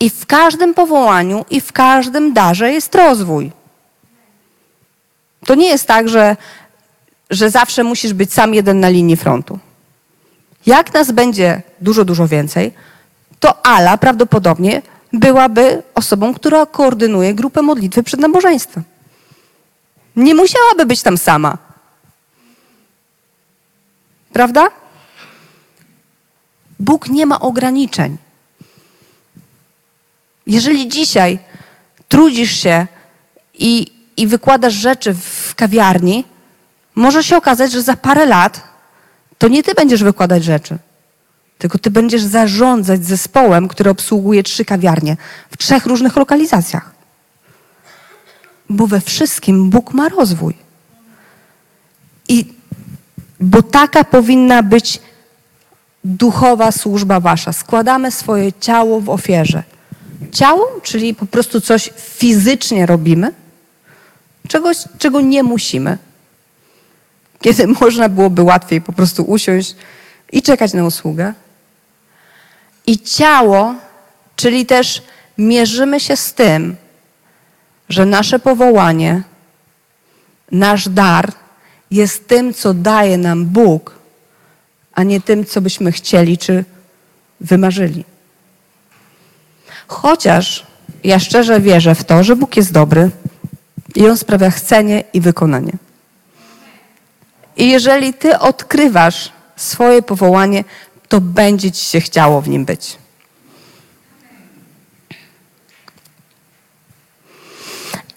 I w każdym powołaniu i w każdym darze jest rozwój. To nie jest tak, że, że zawsze musisz być sam jeden na linii frontu. Jak nas będzie dużo, dużo więcej, to Ala prawdopodobnie byłaby osobą, która koordynuje grupę modlitwy przed nabożeństwem. Nie musiałaby być tam sama. Prawda? Bóg nie ma ograniczeń. Jeżeli dzisiaj trudzisz się i, i wykładasz rzeczy w kawiarni, może się okazać, że za parę lat to nie ty będziesz wykładać rzeczy, tylko ty będziesz zarządzać zespołem, który obsługuje trzy kawiarnie w trzech różnych lokalizacjach. Bo we wszystkim Bóg ma rozwój. I bo taka powinna być duchowa służba wasza. Składamy swoje ciało w ofierze. Ciało, czyli po prostu coś fizycznie robimy, czegoś, czego nie musimy. Kiedy można byłoby łatwiej po prostu usiąść i czekać na usługę. I ciało, czyli też mierzymy się z tym, że nasze powołanie, nasz dar jest tym, co daje nam Bóg, a nie tym, co byśmy chcieli czy wymarzyli. Chociaż ja szczerze wierzę w to, że Bóg jest dobry i On sprawia chcenie i wykonanie. I jeżeli Ty odkrywasz swoje powołanie, to będzie Ci się chciało w nim być.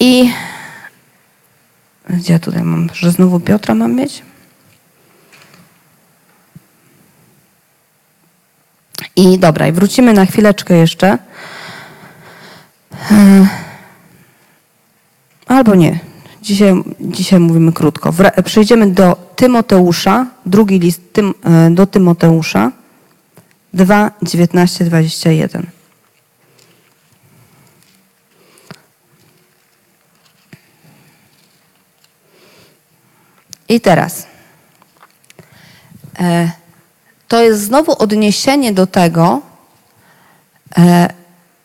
I gdzie ja tutaj mam, że znowu Piotra mam mieć? I dobra, i wrócimy na chwileczkę jeszcze. E, Albo nie. Dzisiaj, dzisiaj mówimy krótko. Przejdziemy do Tymoteusza, drugi list tym, e, do Tymoteusza 2, 19, 21. I teraz. E, to jest znowu odniesienie do tego, e,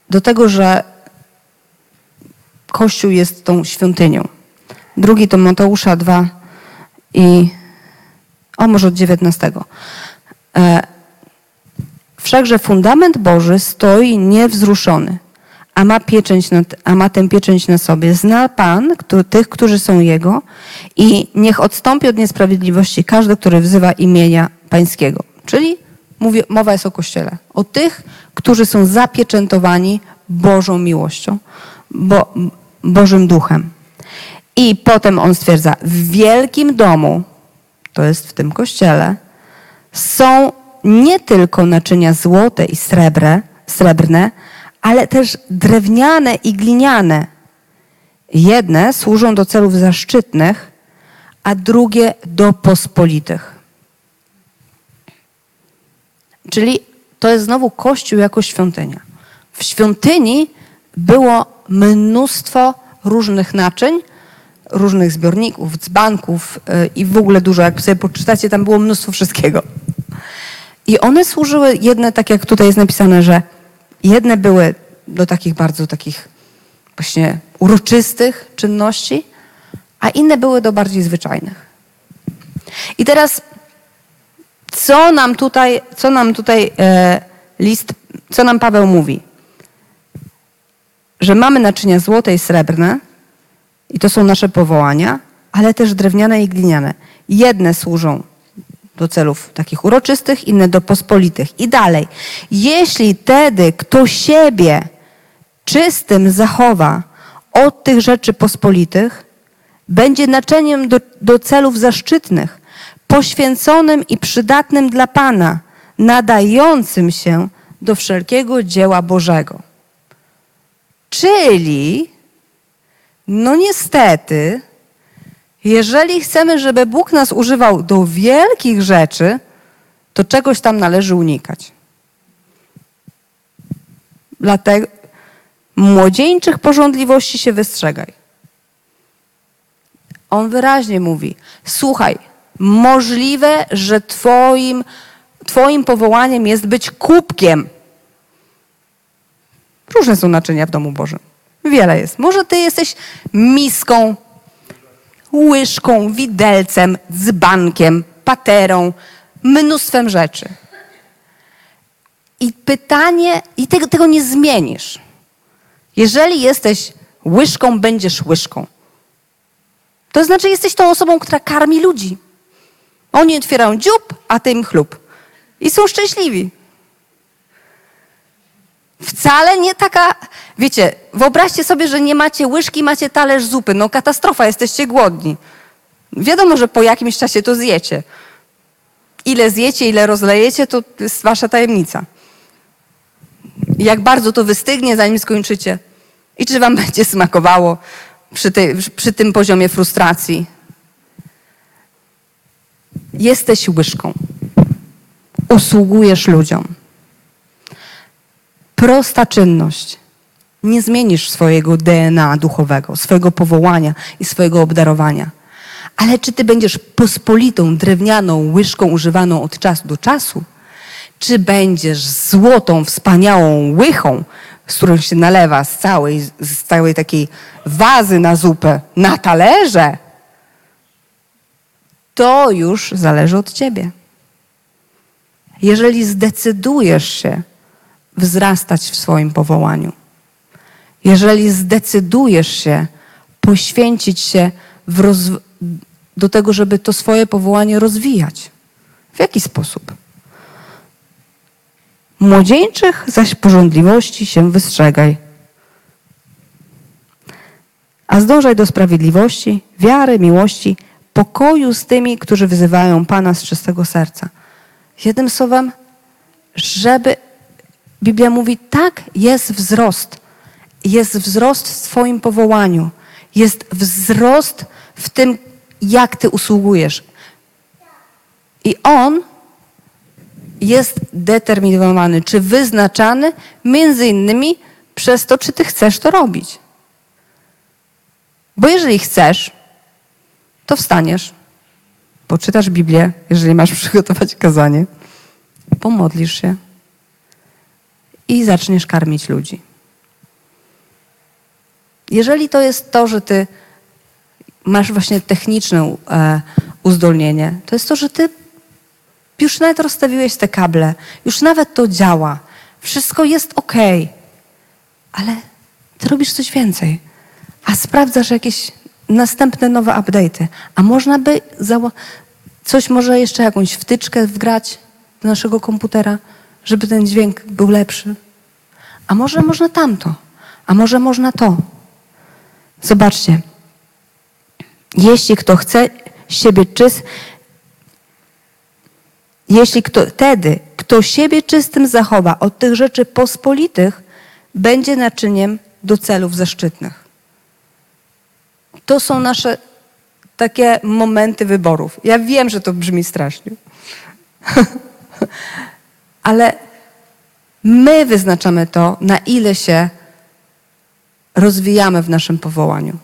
do tego, że Kościół jest tą świątynią. Drugi to Mateusza 2 i o może od 19. E, Wszakże fundament Boży stoi niewzruszony, a ma, pieczęć na, a ma tę pieczęć na sobie. Zna Pan który, tych, którzy są Jego i niech odstąpi od niesprawiedliwości każdy, który wzywa imienia Pańskiego. Czyli mówię, mowa jest o Kościele. O tych, którzy są zapieczętowani Bożą miłością, bo, Bożym Duchem. I potem on stwierdza, w wielkim domu, to jest w tym kościele, są nie tylko naczynia złote i srebrne, srebrne, ale też drewniane i gliniane. Jedne służą do celów zaszczytnych, a drugie do pospolitych. Czyli to jest znowu Kościół jako świątynia. W świątyni było mnóstwo różnych naczyń, różnych zbiorników, dzbanków yy, i w ogóle dużo. Jak sobie poczytacie, tam było mnóstwo wszystkiego. I one służyły, jedne, tak jak tutaj jest napisane, że jedne były do takich bardzo takich właśnie uroczystych czynności, a inne były do bardziej zwyczajnych. I teraz, co nam tutaj, co nam tutaj e, list, co nam Paweł mówi? Że mamy naczynia złote i srebrne, i to są nasze powołania, ale też drewniane i gliniane. Jedne służą do celów takich uroczystych, inne do pospolitych. I dalej. Jeśli tedy kto siebie czystym zachowa od tych rzeczy pospolitych, będzie naczyniem do, do celów zaszczytnych, poświęconym i przydatnym dla Pana, nadającym się do wszelkiego dzieła Bożego. Czyli, no niestety, jeżeli chcemy, żeby Bóg nas używał do wielkich rzeczy, to czegoś tam należy unikać. Dlatego młodzieńczych porządliwości się wystrzegaj. On wyraźnie mówi: Słuchaj, możliwe, że twoim, twoim powołaniem jest być kubkiem. Różne są naczynia w domu Bożym. Wiele jest. Może ty jesteś miską, łyżką, widelcem, dzbankiem, paterą, mnóstwem rzeczy. I pytanie, i tego, tego nie zmienisz. Jeżeli jesteś łyżką, będziesz łyżką. To znaczy, jesteś tą osobą, która karmi ludzi. Oni otwierają dziób, a ty im chlub. I są szczęśliwi. Wcale nie taka. Wiecie, wyobraźcie sobie, że nie macie łyżki, macie talerz zupy. No katastrofa, jesteście głodni. Wiadomo, że po jakimś czasie to zjecie. Ile zjecie, ile rozlejecie, to jest wasza tajemnica. Jak bardzo to wystygnie, zanim skończycie. I czy wam będzie smakowało przy, tej, przy tym poziomie frustracji. Jesteś łyżką. Usługujesz ludziom. Prosta czynność. Nie zmienisz swojego DNA duchowego, swojego powołania i swojego obdarowania. Ale czy ty będziesz pospolitą, drewnianą łyżką używaną od czasu do czasu? Czy będziesz złotą, wspaniałą łychą, z którą się nalewa z całej, z całej takiej wazy na zupę na talerze? To już zależy od ciebie. Jeżeli zdecydujesz się wzrastać w swoim powołaniu, jeżeli zdecydujesz się poświęcić się do tego, żeby to swoje powołanie rozwijać. W jaki sposób? Młodzieńczych zaś porządliwości się wystrzegaj. A zdążaj do sprawiedliwości, wiary, miłości, pokoju z tymi, którzy wyzywają Pana z czystego serca. Jednym słowem, żeby Biblia mówi, tak jest wzrost. Jest wzrost w Twoim powołaniu. Jest wzrost w tym, jak Ty usługujesz. I On jest determinowany, czy wyznaczany, między innymi przez to, czy Ty chcesz to robić. Bo jeżeli chcesz, to wstaniesz, poczytasz Biblię, jeżeli masz przygotować kazanie, pomodlisz się i zaczniesz karmić ludzi. Jeżeli to jest to, że ty masz właśnie techniczne e, uzdolnienie, to jest to, że ty już nawet rozstawiłeś te kable, już nawet to działa, wszystko jest ok, ale ty robisz coś więcej, a sprawdzasz jakieś następne nowe update'y, a można by coś może jeszcze jakąś wtyczkę wgrać do naszego komputera, żeby ten dźwięk był lepszy. A może można tamto, a może można to. Zobaczcie. Jeśli kto chce siebie czyst, jeśli kto, wtedy kto siebie czystym zachowa od tych rzeczy pospolitych, będzie naczyniem do celów zaszczytnych. To są nasze, takie momenty wyborów. Ja wiem, że to brzmi strasznie. Ale my wyznaczamy to, na ile się rozwijamy w naszym powołaniu.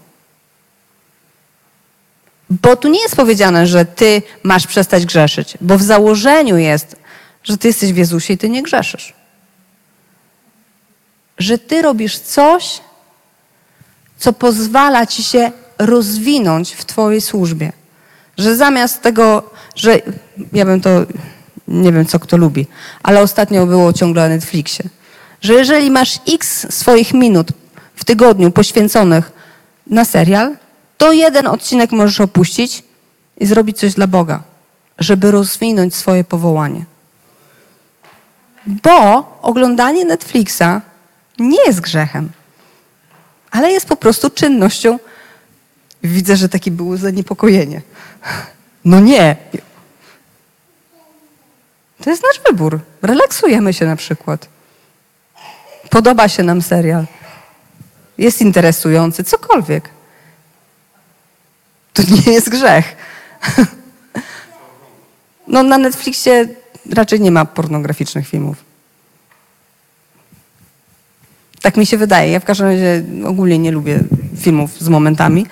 Bo tu nie jest powiedziane, że ty masz przestać grzeszyć, bo w założeniu jest, że ty jesteś w Jezusie i ty nie grzeszysz. Że ty robisz coś, co pozwala ci się rozwinąć w twojej służbie. Że zamiast tego, że ja bym to, nie wiem co kto lubi, ale ostatnio było ciągle na Netflixie, że jeżeli masz x swoich minut w tygodniu poświęconych na serial, to jeden odcinek możesz opuścić i zrobić coś dla Boga, żeby rozwinąć swoje powołanie. Bo oglądanie Netflixa nie jest grzechem, ale jest po prostu czynnością. Widzę, że taki było zaniepokojenie. No nie. To jest nasz wybór. Relaksujemy się na przykład. Podoba się nam serial. Jest interesujący, cokolwiek. To nie jest grzech. No na Netflixie raczej nie ma pornograficznych filmów. Tak mi się wydaje. Ja w każdym razie ogólnie nie lubię filmów z momentami,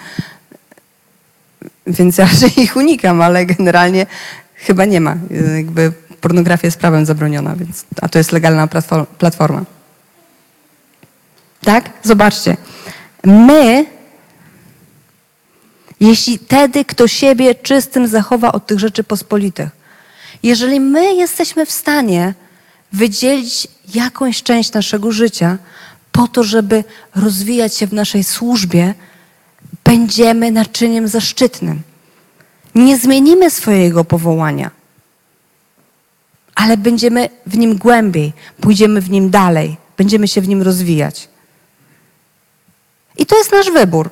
więc raczej ich unikam, ale generalnie chyba nie ma. Jakby pornografia jest prawem zabroniona, więc, a to jest legalna platforma. Tak? Zobaczcie. My, jeśli wtedy kto siebie czystym zachowa od tych rzeczy pospolitych, jeżeli my jesteśmy w stanie wydzielić jakąś część naszego życia po to, żeby rozwijać się w naszej służbie, będziemy naczyniem zaszczytnym. Nie zmienimy swojego powołania, ale będziemy w nim głębiej, pójdziemy w nim dalej, będziemy się w nim rozwijać. I to jest nasz wybór.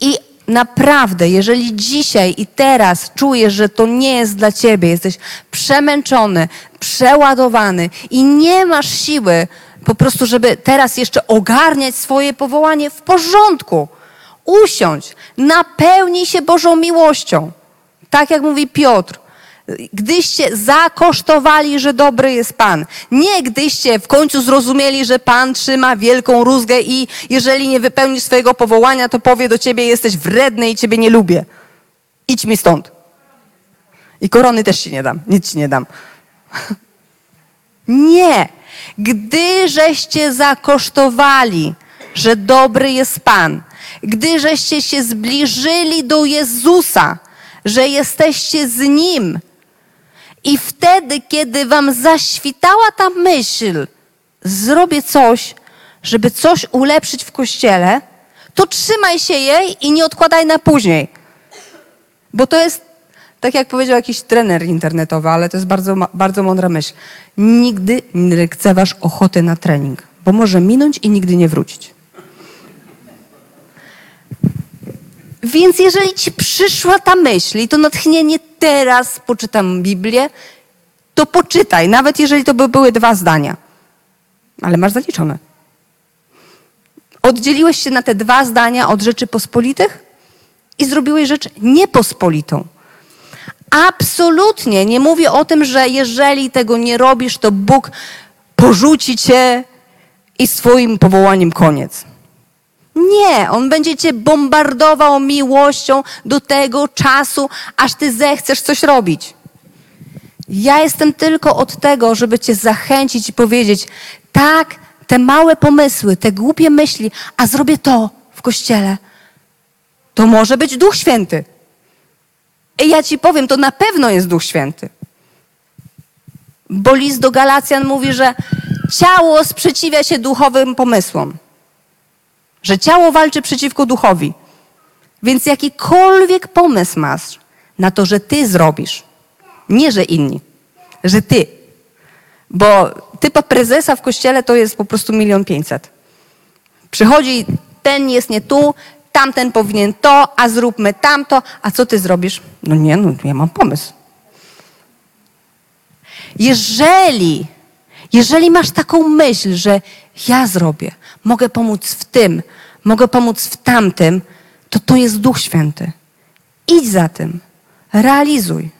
I naprawdę, jeżeli dzisiaj i teraz czujesz, że to nie jest dla ciebie, jesteś przemęczony, przeładowany i nie masz siły po prostu, żeby teraz jeszcze ogarniać swoje powołanie w porządku, usiądź, napełnij się Bożą miłością. Tak jak mówi Piotr, gdyście zakosztowali, że dobry jest Pan. Nie gdyście w końcu zrozumieli, że Pan trzyma wielką rózgę i jeżeli nie wypełnisz swojego powołania, to powie do ciebie, jesteś wredny i ciebie nie lubię. Idź mi stąd. I korony też ci nie dam, nic ci nie dam. Nie. Gdy żeście zakosztowali, że dobry jest Pan, gdy żeście się zbliżyli do Jezusa, że jesteście z Nim, i wtedy, kiedy wam zaświtała ta myśl, zrobię coś, żeby coś ulepszyć w kościele, to trzymaj się jej i nie odkładaj na później. Bo to jest, tak jak powiedział jakiś trener internetowy, ale to jest bardzo, bardzo mądra myśl. Nigdy nie lekceważ ochoty na trening, bo może minąć i nigdy nie wrócić. Więc jeżeli ci przyszła ta myśl i to natchnienie teraz poczytam Biblię, to poczytaj, nawet jeżeli to by były dwa zdania. Ale masz zaliczone. Oddzieliłeś się na te dwa zdania od rzeczy pospolitych i zrobiłeś rzecz niepospolitą. Absolutnie nie mówię o tym, że jeżeli tego nie robisz, to Bóg porzuci cię i swoim powołaniem koniec. Nie, on będzie cię bombardował miłością do tego czasu, aż ty zechcesz coś robić. Ja jestem tylko od tego, żeby cię zachęcić i powiedzieć, tak, te małe pomysły, te głupie myśli, a zrobię to w kościele. To może być Duch Święty. I ja ci powiem, to na pewno jest Duch Święty. Bo list do Galacjan mówi, że ciało sprzeciwia się duchowym pomysłom że ciało walczy przeciwko duchowi. Więc jakikolwiek pomysł masz na to, że ty zrobisz, nie że inni, że ty, bo typa prezesa w kościele to jest po prostu milion pięćset. Przychodzi, ten jest nie tu, tamten powinien to, a zróbmy tamto, a co ty zrobisz? No nie, no ja mam pomysł. Jeżeli, jeżeli masz taką myśl, że ja zrobię, mogę pomóc w tym, mogę pomóc w tamtym, to to jest Duch Święty. Idź za tym. Realizuj.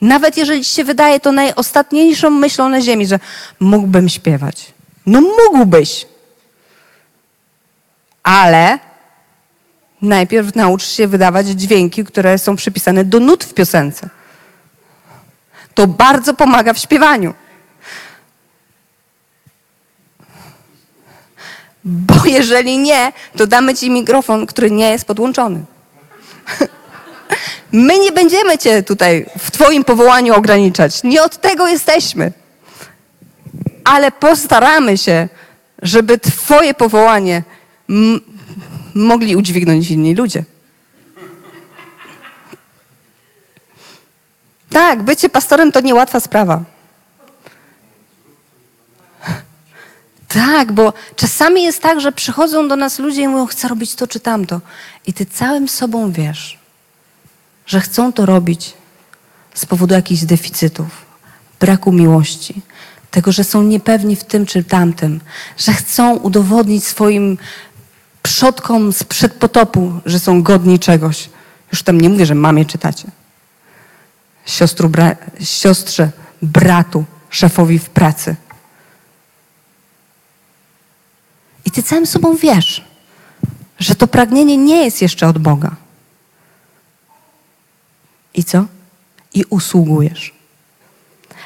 Nawet jeżeli ci się wydaje to najostatniejszą myślą na ziemi, że mógłbym śpiewać. No mógłbyś. Ale najpierw naucz się wydawać dźwięki, które są przypisane do nut w piosence. To bardzo pomaga w śpiewaniu. Bo jeżeli nie, to damy ci mikrofon, który nie jest podłączony. My nie będziemy cię tutaj w twoim powołaniu ograniczać. Nie od tego jesteśmy. Ale postaramy się, żeby twoje powołanie mogli udźwignąć inni ludzie. Tak, bycie pastorem to niełatwa sprawa. Tak, bo czasami jest tak, że przychodzą do nas ludzie i mówią, chcę robić to czy tamto. I ty całym sobą wiesz, że chcą to robić z powodu jakichś deficytów, braku miłości, tego, że są niepewni w tym czy tamtym, że chcą udowodnić swoim przodkom sprzed potopu, że są godni czegoś. Już tam nie mówię, że mamie czytacie. Siostru, bra- siostrze, bratu, szefowi w pracy. I ty całym sobą wiesz, że to pragnienie nie jest jeszcze od Boga. I co? I usługujesz.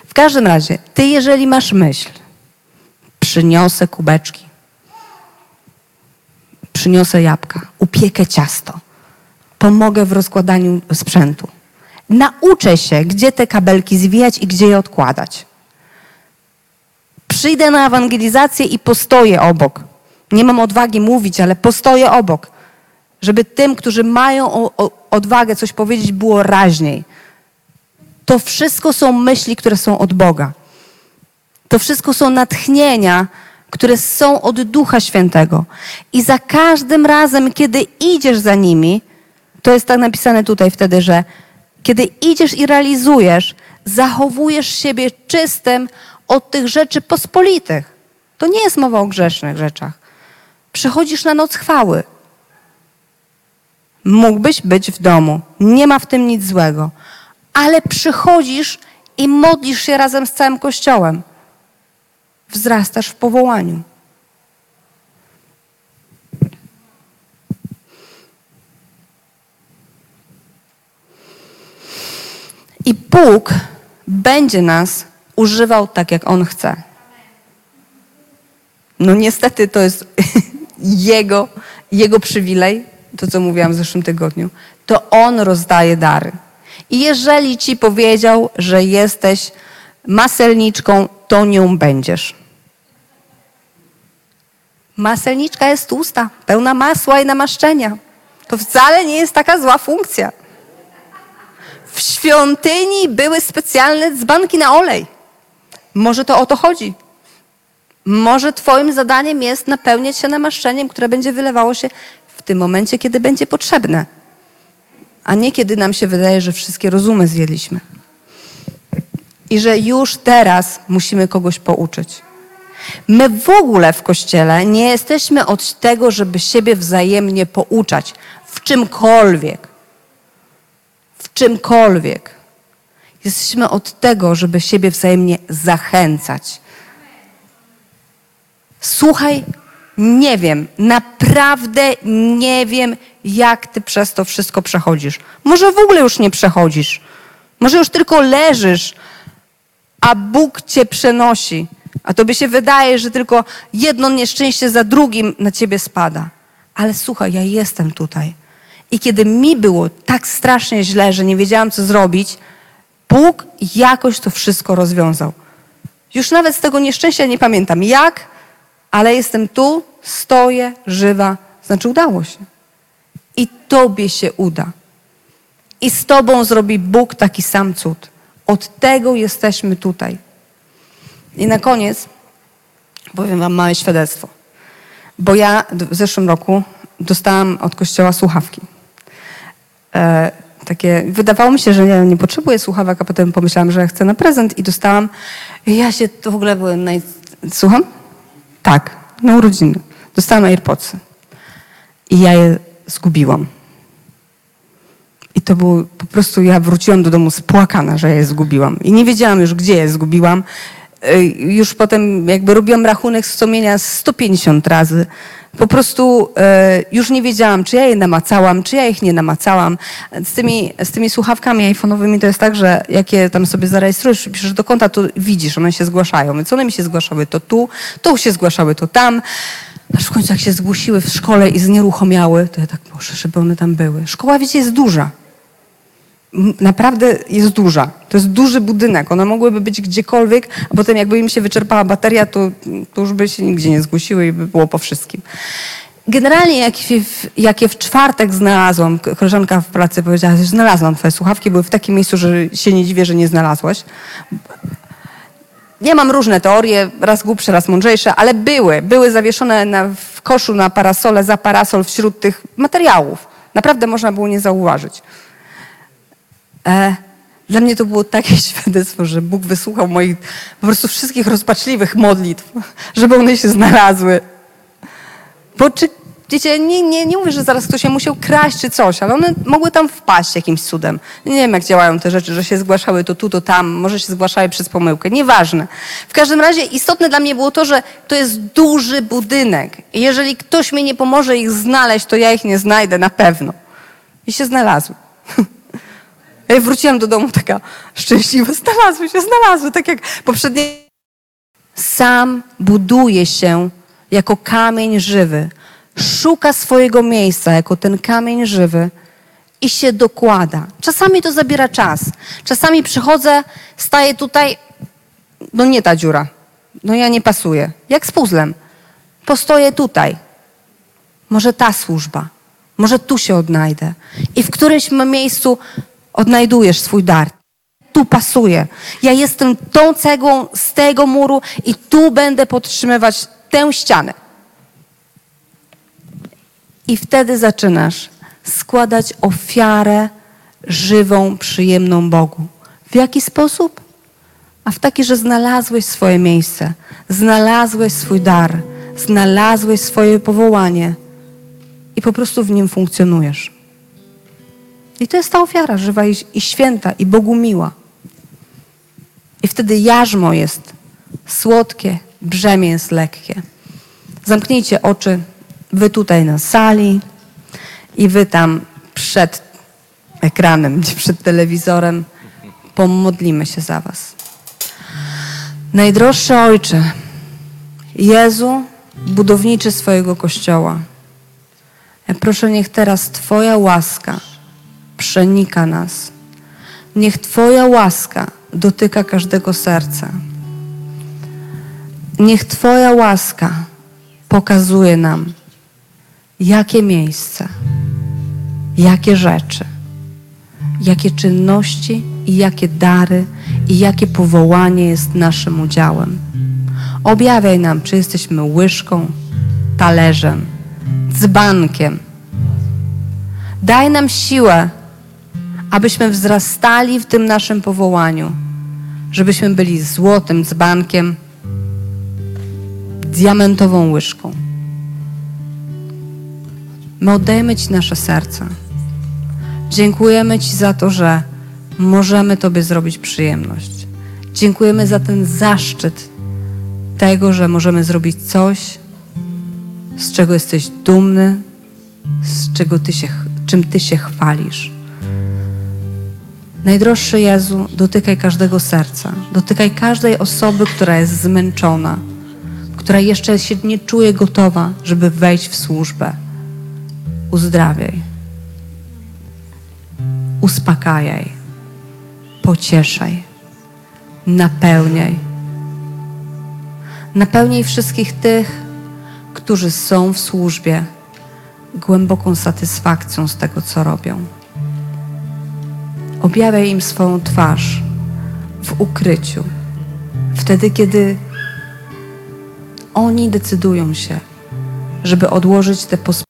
W każdym razie, ty jeżeli masz myśl, przyniosę kubeczki, przyniosę jabłka, upiekę ciasto, pomogę w rozkładaniu sprzętu. Nauczę się, gdzie te kabelki zwijać i gdzie je odkładać. Przyjdę na ewangelizację i postoję obok. Nie mam odwagi mówić, ale postoję obok, żeby tym, którzy mają o, o, odwagę coś powiedzieć, było raźniej. To wszystko są myśli, które są od Boga. To wszystko są natchnienia, które są od Ducha Świętego. I za każdym razem, kiedy idziesz za nimi, to jest tak napisane tutaj wtedy, że kiedy idziesz i realizujesz, zachowujesz siebie czystym od tych rzeczy pospolitych. To nie jest mowa o grzesznych rzeczach. Przychodzisz na noc chwały. Mógłbyś być w domu. Nie ma w tym nic złego. Ale przychodzisz i modlisz się razem z całym kościołem. Wzrastasz w powołaniu. I Bóg będzie nas używał tak, jak On chce. No niestety to jest jego, jego przywilej, to co mówiłam w zeszłym tygodniu. To On rozdaje dary. I jeżeli ci powiedział, że jesteś maselniczką, to nią będziesz. Maselniczka jest tłusta, pełna masła i namaszczenia. To wcale nie jest taka zła funkcja. W świątyni były specjalne dzbanki na olej. Może to o to chodzi. Może Twoim zadaniem jest napełniać się namaszczeniem, które będzie wylewało się w tym momencie, kiedy będzie potrzebne, a nie kiedy nam się wydaje, że wszystkie rozumy zjedliśmy. I że już teraz musimy kogoś pouczyć. My w ogóle w kościele nie jesteśmy od tego, żeby siebie wzajemnie pouczać w czymkolwiek. W czymkolwiek. Jesteśmy od tego, żeby siebie wzajemnie zachęcać. Słuchaj, nie wiem, naprawdę nie wiem, jak ty przez to wszystko przechodzisz. Może w ogóle już nie przechodzisz. Może już tylko leżysz, a Bóg cię przenosi. A tobie się wydaje, że tylko jedno nieszczęście za drugim na ciebie spada. Ale słuchaj, ja jestem tutaj. I kiedy mi było tak strasznie źle, że nie wiedziałam, co zrobić, Bóg jakoś to wszystko rozwiązał. Już nawet z tego nieszczęścia nie pamiętam jak, ale jestem tu, stoję, żywa. Znaczy udało się. I Tobie się uda. I z Tobą zrobi Bóg taki sam cud. Od tego jesteśmy tutaj. I na koniec powiem Wam małe świadectwo. Bo ja w zeszłym roku dostałam od kościoła słuchawki. E, takie, wydawało mi się, że nie, nie potrzebuję słuchawek, a potem pomyślałam, że chcę na prezent i dostałam. I ja się to w ogóle byłem naj... Słucham? Tak, na urodziny. Dostałam AirPodsy. I ja je zgubiłam. to było po prostu, ja wróciłam do domu spłakana, że je zgubiłam. I nie wiedziałam już, gdzie je zgubiłam. Y, Już potem jakby robiłam rachunek sumienia 150 razy. Po prostu e, już nie wiedziałam, czy ja je namacałam, czy ja ich nie namacałam. Z tymi, z tymi słuchawkami iPhone'owymi to jest tak, że jak je tam sobie zarejestrujesz, piszesz do konta, to widzisz, one się zgłaszają. Więc one mi się zgłaszały to tu, tu się zgłaszały to tam. Aż w końcu jak się zgłosiły w szkole i znieruchomiały, to ja tak, proszę, żeby one tam były. Szkoła, wiecie, jest duża. Naprawdę jest duża. To jest duży budynek. One mogłyby być gdziekolwiek, a potem jakby im się wyczerpała bateria, to, to już by się nigdzie nie zgłosiły i by było po wszystkim. Generalnie jak je, w, czwartek znalazłam, koleżanka w pracy powiedziała, że znalazłam twoje słuchawki, były w takim miejscu, że się nie dziwię, że nie znalazłaś. Ja mam różne teorie, raz głupsze, raz mądrzejsze, ale były. Były zawieszone na, w koszu na parasole, za parasol wśród tych materiałów. Naprawdę można było nie zauważyć. E, dla mnie to było takie świadectwo, że Bóg wysłuchał moich po prostu wszystkich rozpaczliwych modlitw, żeby one się znalazły. Bo czy, wiecie, nie, nie, nie mówię, że zaraz ktoś się musiał kraść czy coś, ale one mogły tam wpaść jakimś cudem. Nie wiem, jak działają te rzeczy, że się zgłaszały to tu, to tam, może się zgłaszały przez pomyłkę. Nieważne. W każdym razie istotne dla mnie było to, że to jest duży budynek. I jeżeli ktoś mi nie pomoże ich znaleźć, to ja ich nie znajdę na pewno. I się znalazły. Ja wróciłam do domu taka szczęśliwa. Znalazły się, znalazły, tak jak poprzednie. Sam buduje się jako kamień żywy. Szuka swojego miejsca jako ten kamień żywy i się dokłada. Czasami to zabiera czas. Czasami przychodzę, staję tutaj, no nie ta dziura. No ja nie pasuję. Jak z puzzlem. Postoję tutaj. Może ta służba. Może tu się odnajdę. I w którymś miejscu odnajdujesz swój dar. Tu pasuje. Ja jestem tą cegłą z tego muru i tu będę podtrzymywać tę ścianę. I wtedy zaczynasz składać ofiarę żywą, przyjemną Bogu. W jaki sposób? A w taki, że znalazłeś swoje miejsce, znalazłeś swój dar, znalazłeś swoje powołanie i po prostu w nim funkcjonujesz. I to jest ta ofiara żywa i, i święta, i Bogu miła. I wtedy jarzmo jest słodkie, brzemię jest lekkie. Zamknijcie oczy, wy tutaj na sali i wy tam przed ekranem, przed telewizorem. Pomodlimy się za was. Najdroższy Ojcze, Jezu, budowniczy swojego Kościoła, proszę, niech teraz Twoja łaska przenika nas. Niech Twoja łaska dotyka każdego serca. Niech Twoja łaska pokazuje nam, jakie miejsce, jakie rzeczy, jakie czynności i jakie dary i jakie powołanie jest naszym udziałem. Objawiaj nam, czy jesteśmy łyżką, talerzem, dzbankiem. Daj nam siłę, abyśmy wzrastali w tym naszym powołaniu, żebyśmy byli złotym dzbankiem, diamentową łyżką. My oddajemy Ci nasze serca. Dziękujemy Ci za to, że możemy Tobie zrobić przyjemność. Dziękujemy za ten zaszczyt tego, że możemy zrobić coś, z czego jesteś dumny, z czego ty się, czym Ty się chwalisz. Najdroższy Jezu, dotykaj każdego serca, dotykaj każdej osoby, która jest zmęczona, która jeszcze się nie czuje gotowa, żeby wejść w służbę. Uzdrawiaj, uspokajaj, pocieszaj, napełniaj. Napełniaj wszystkich tych, którzy są w służbie głęboką satysfakcją z tego, co robią. Objawiaj im swoją twarz w ukryciu, wtedy, kiedy oni decydują się, żeby odłożyć te pospolite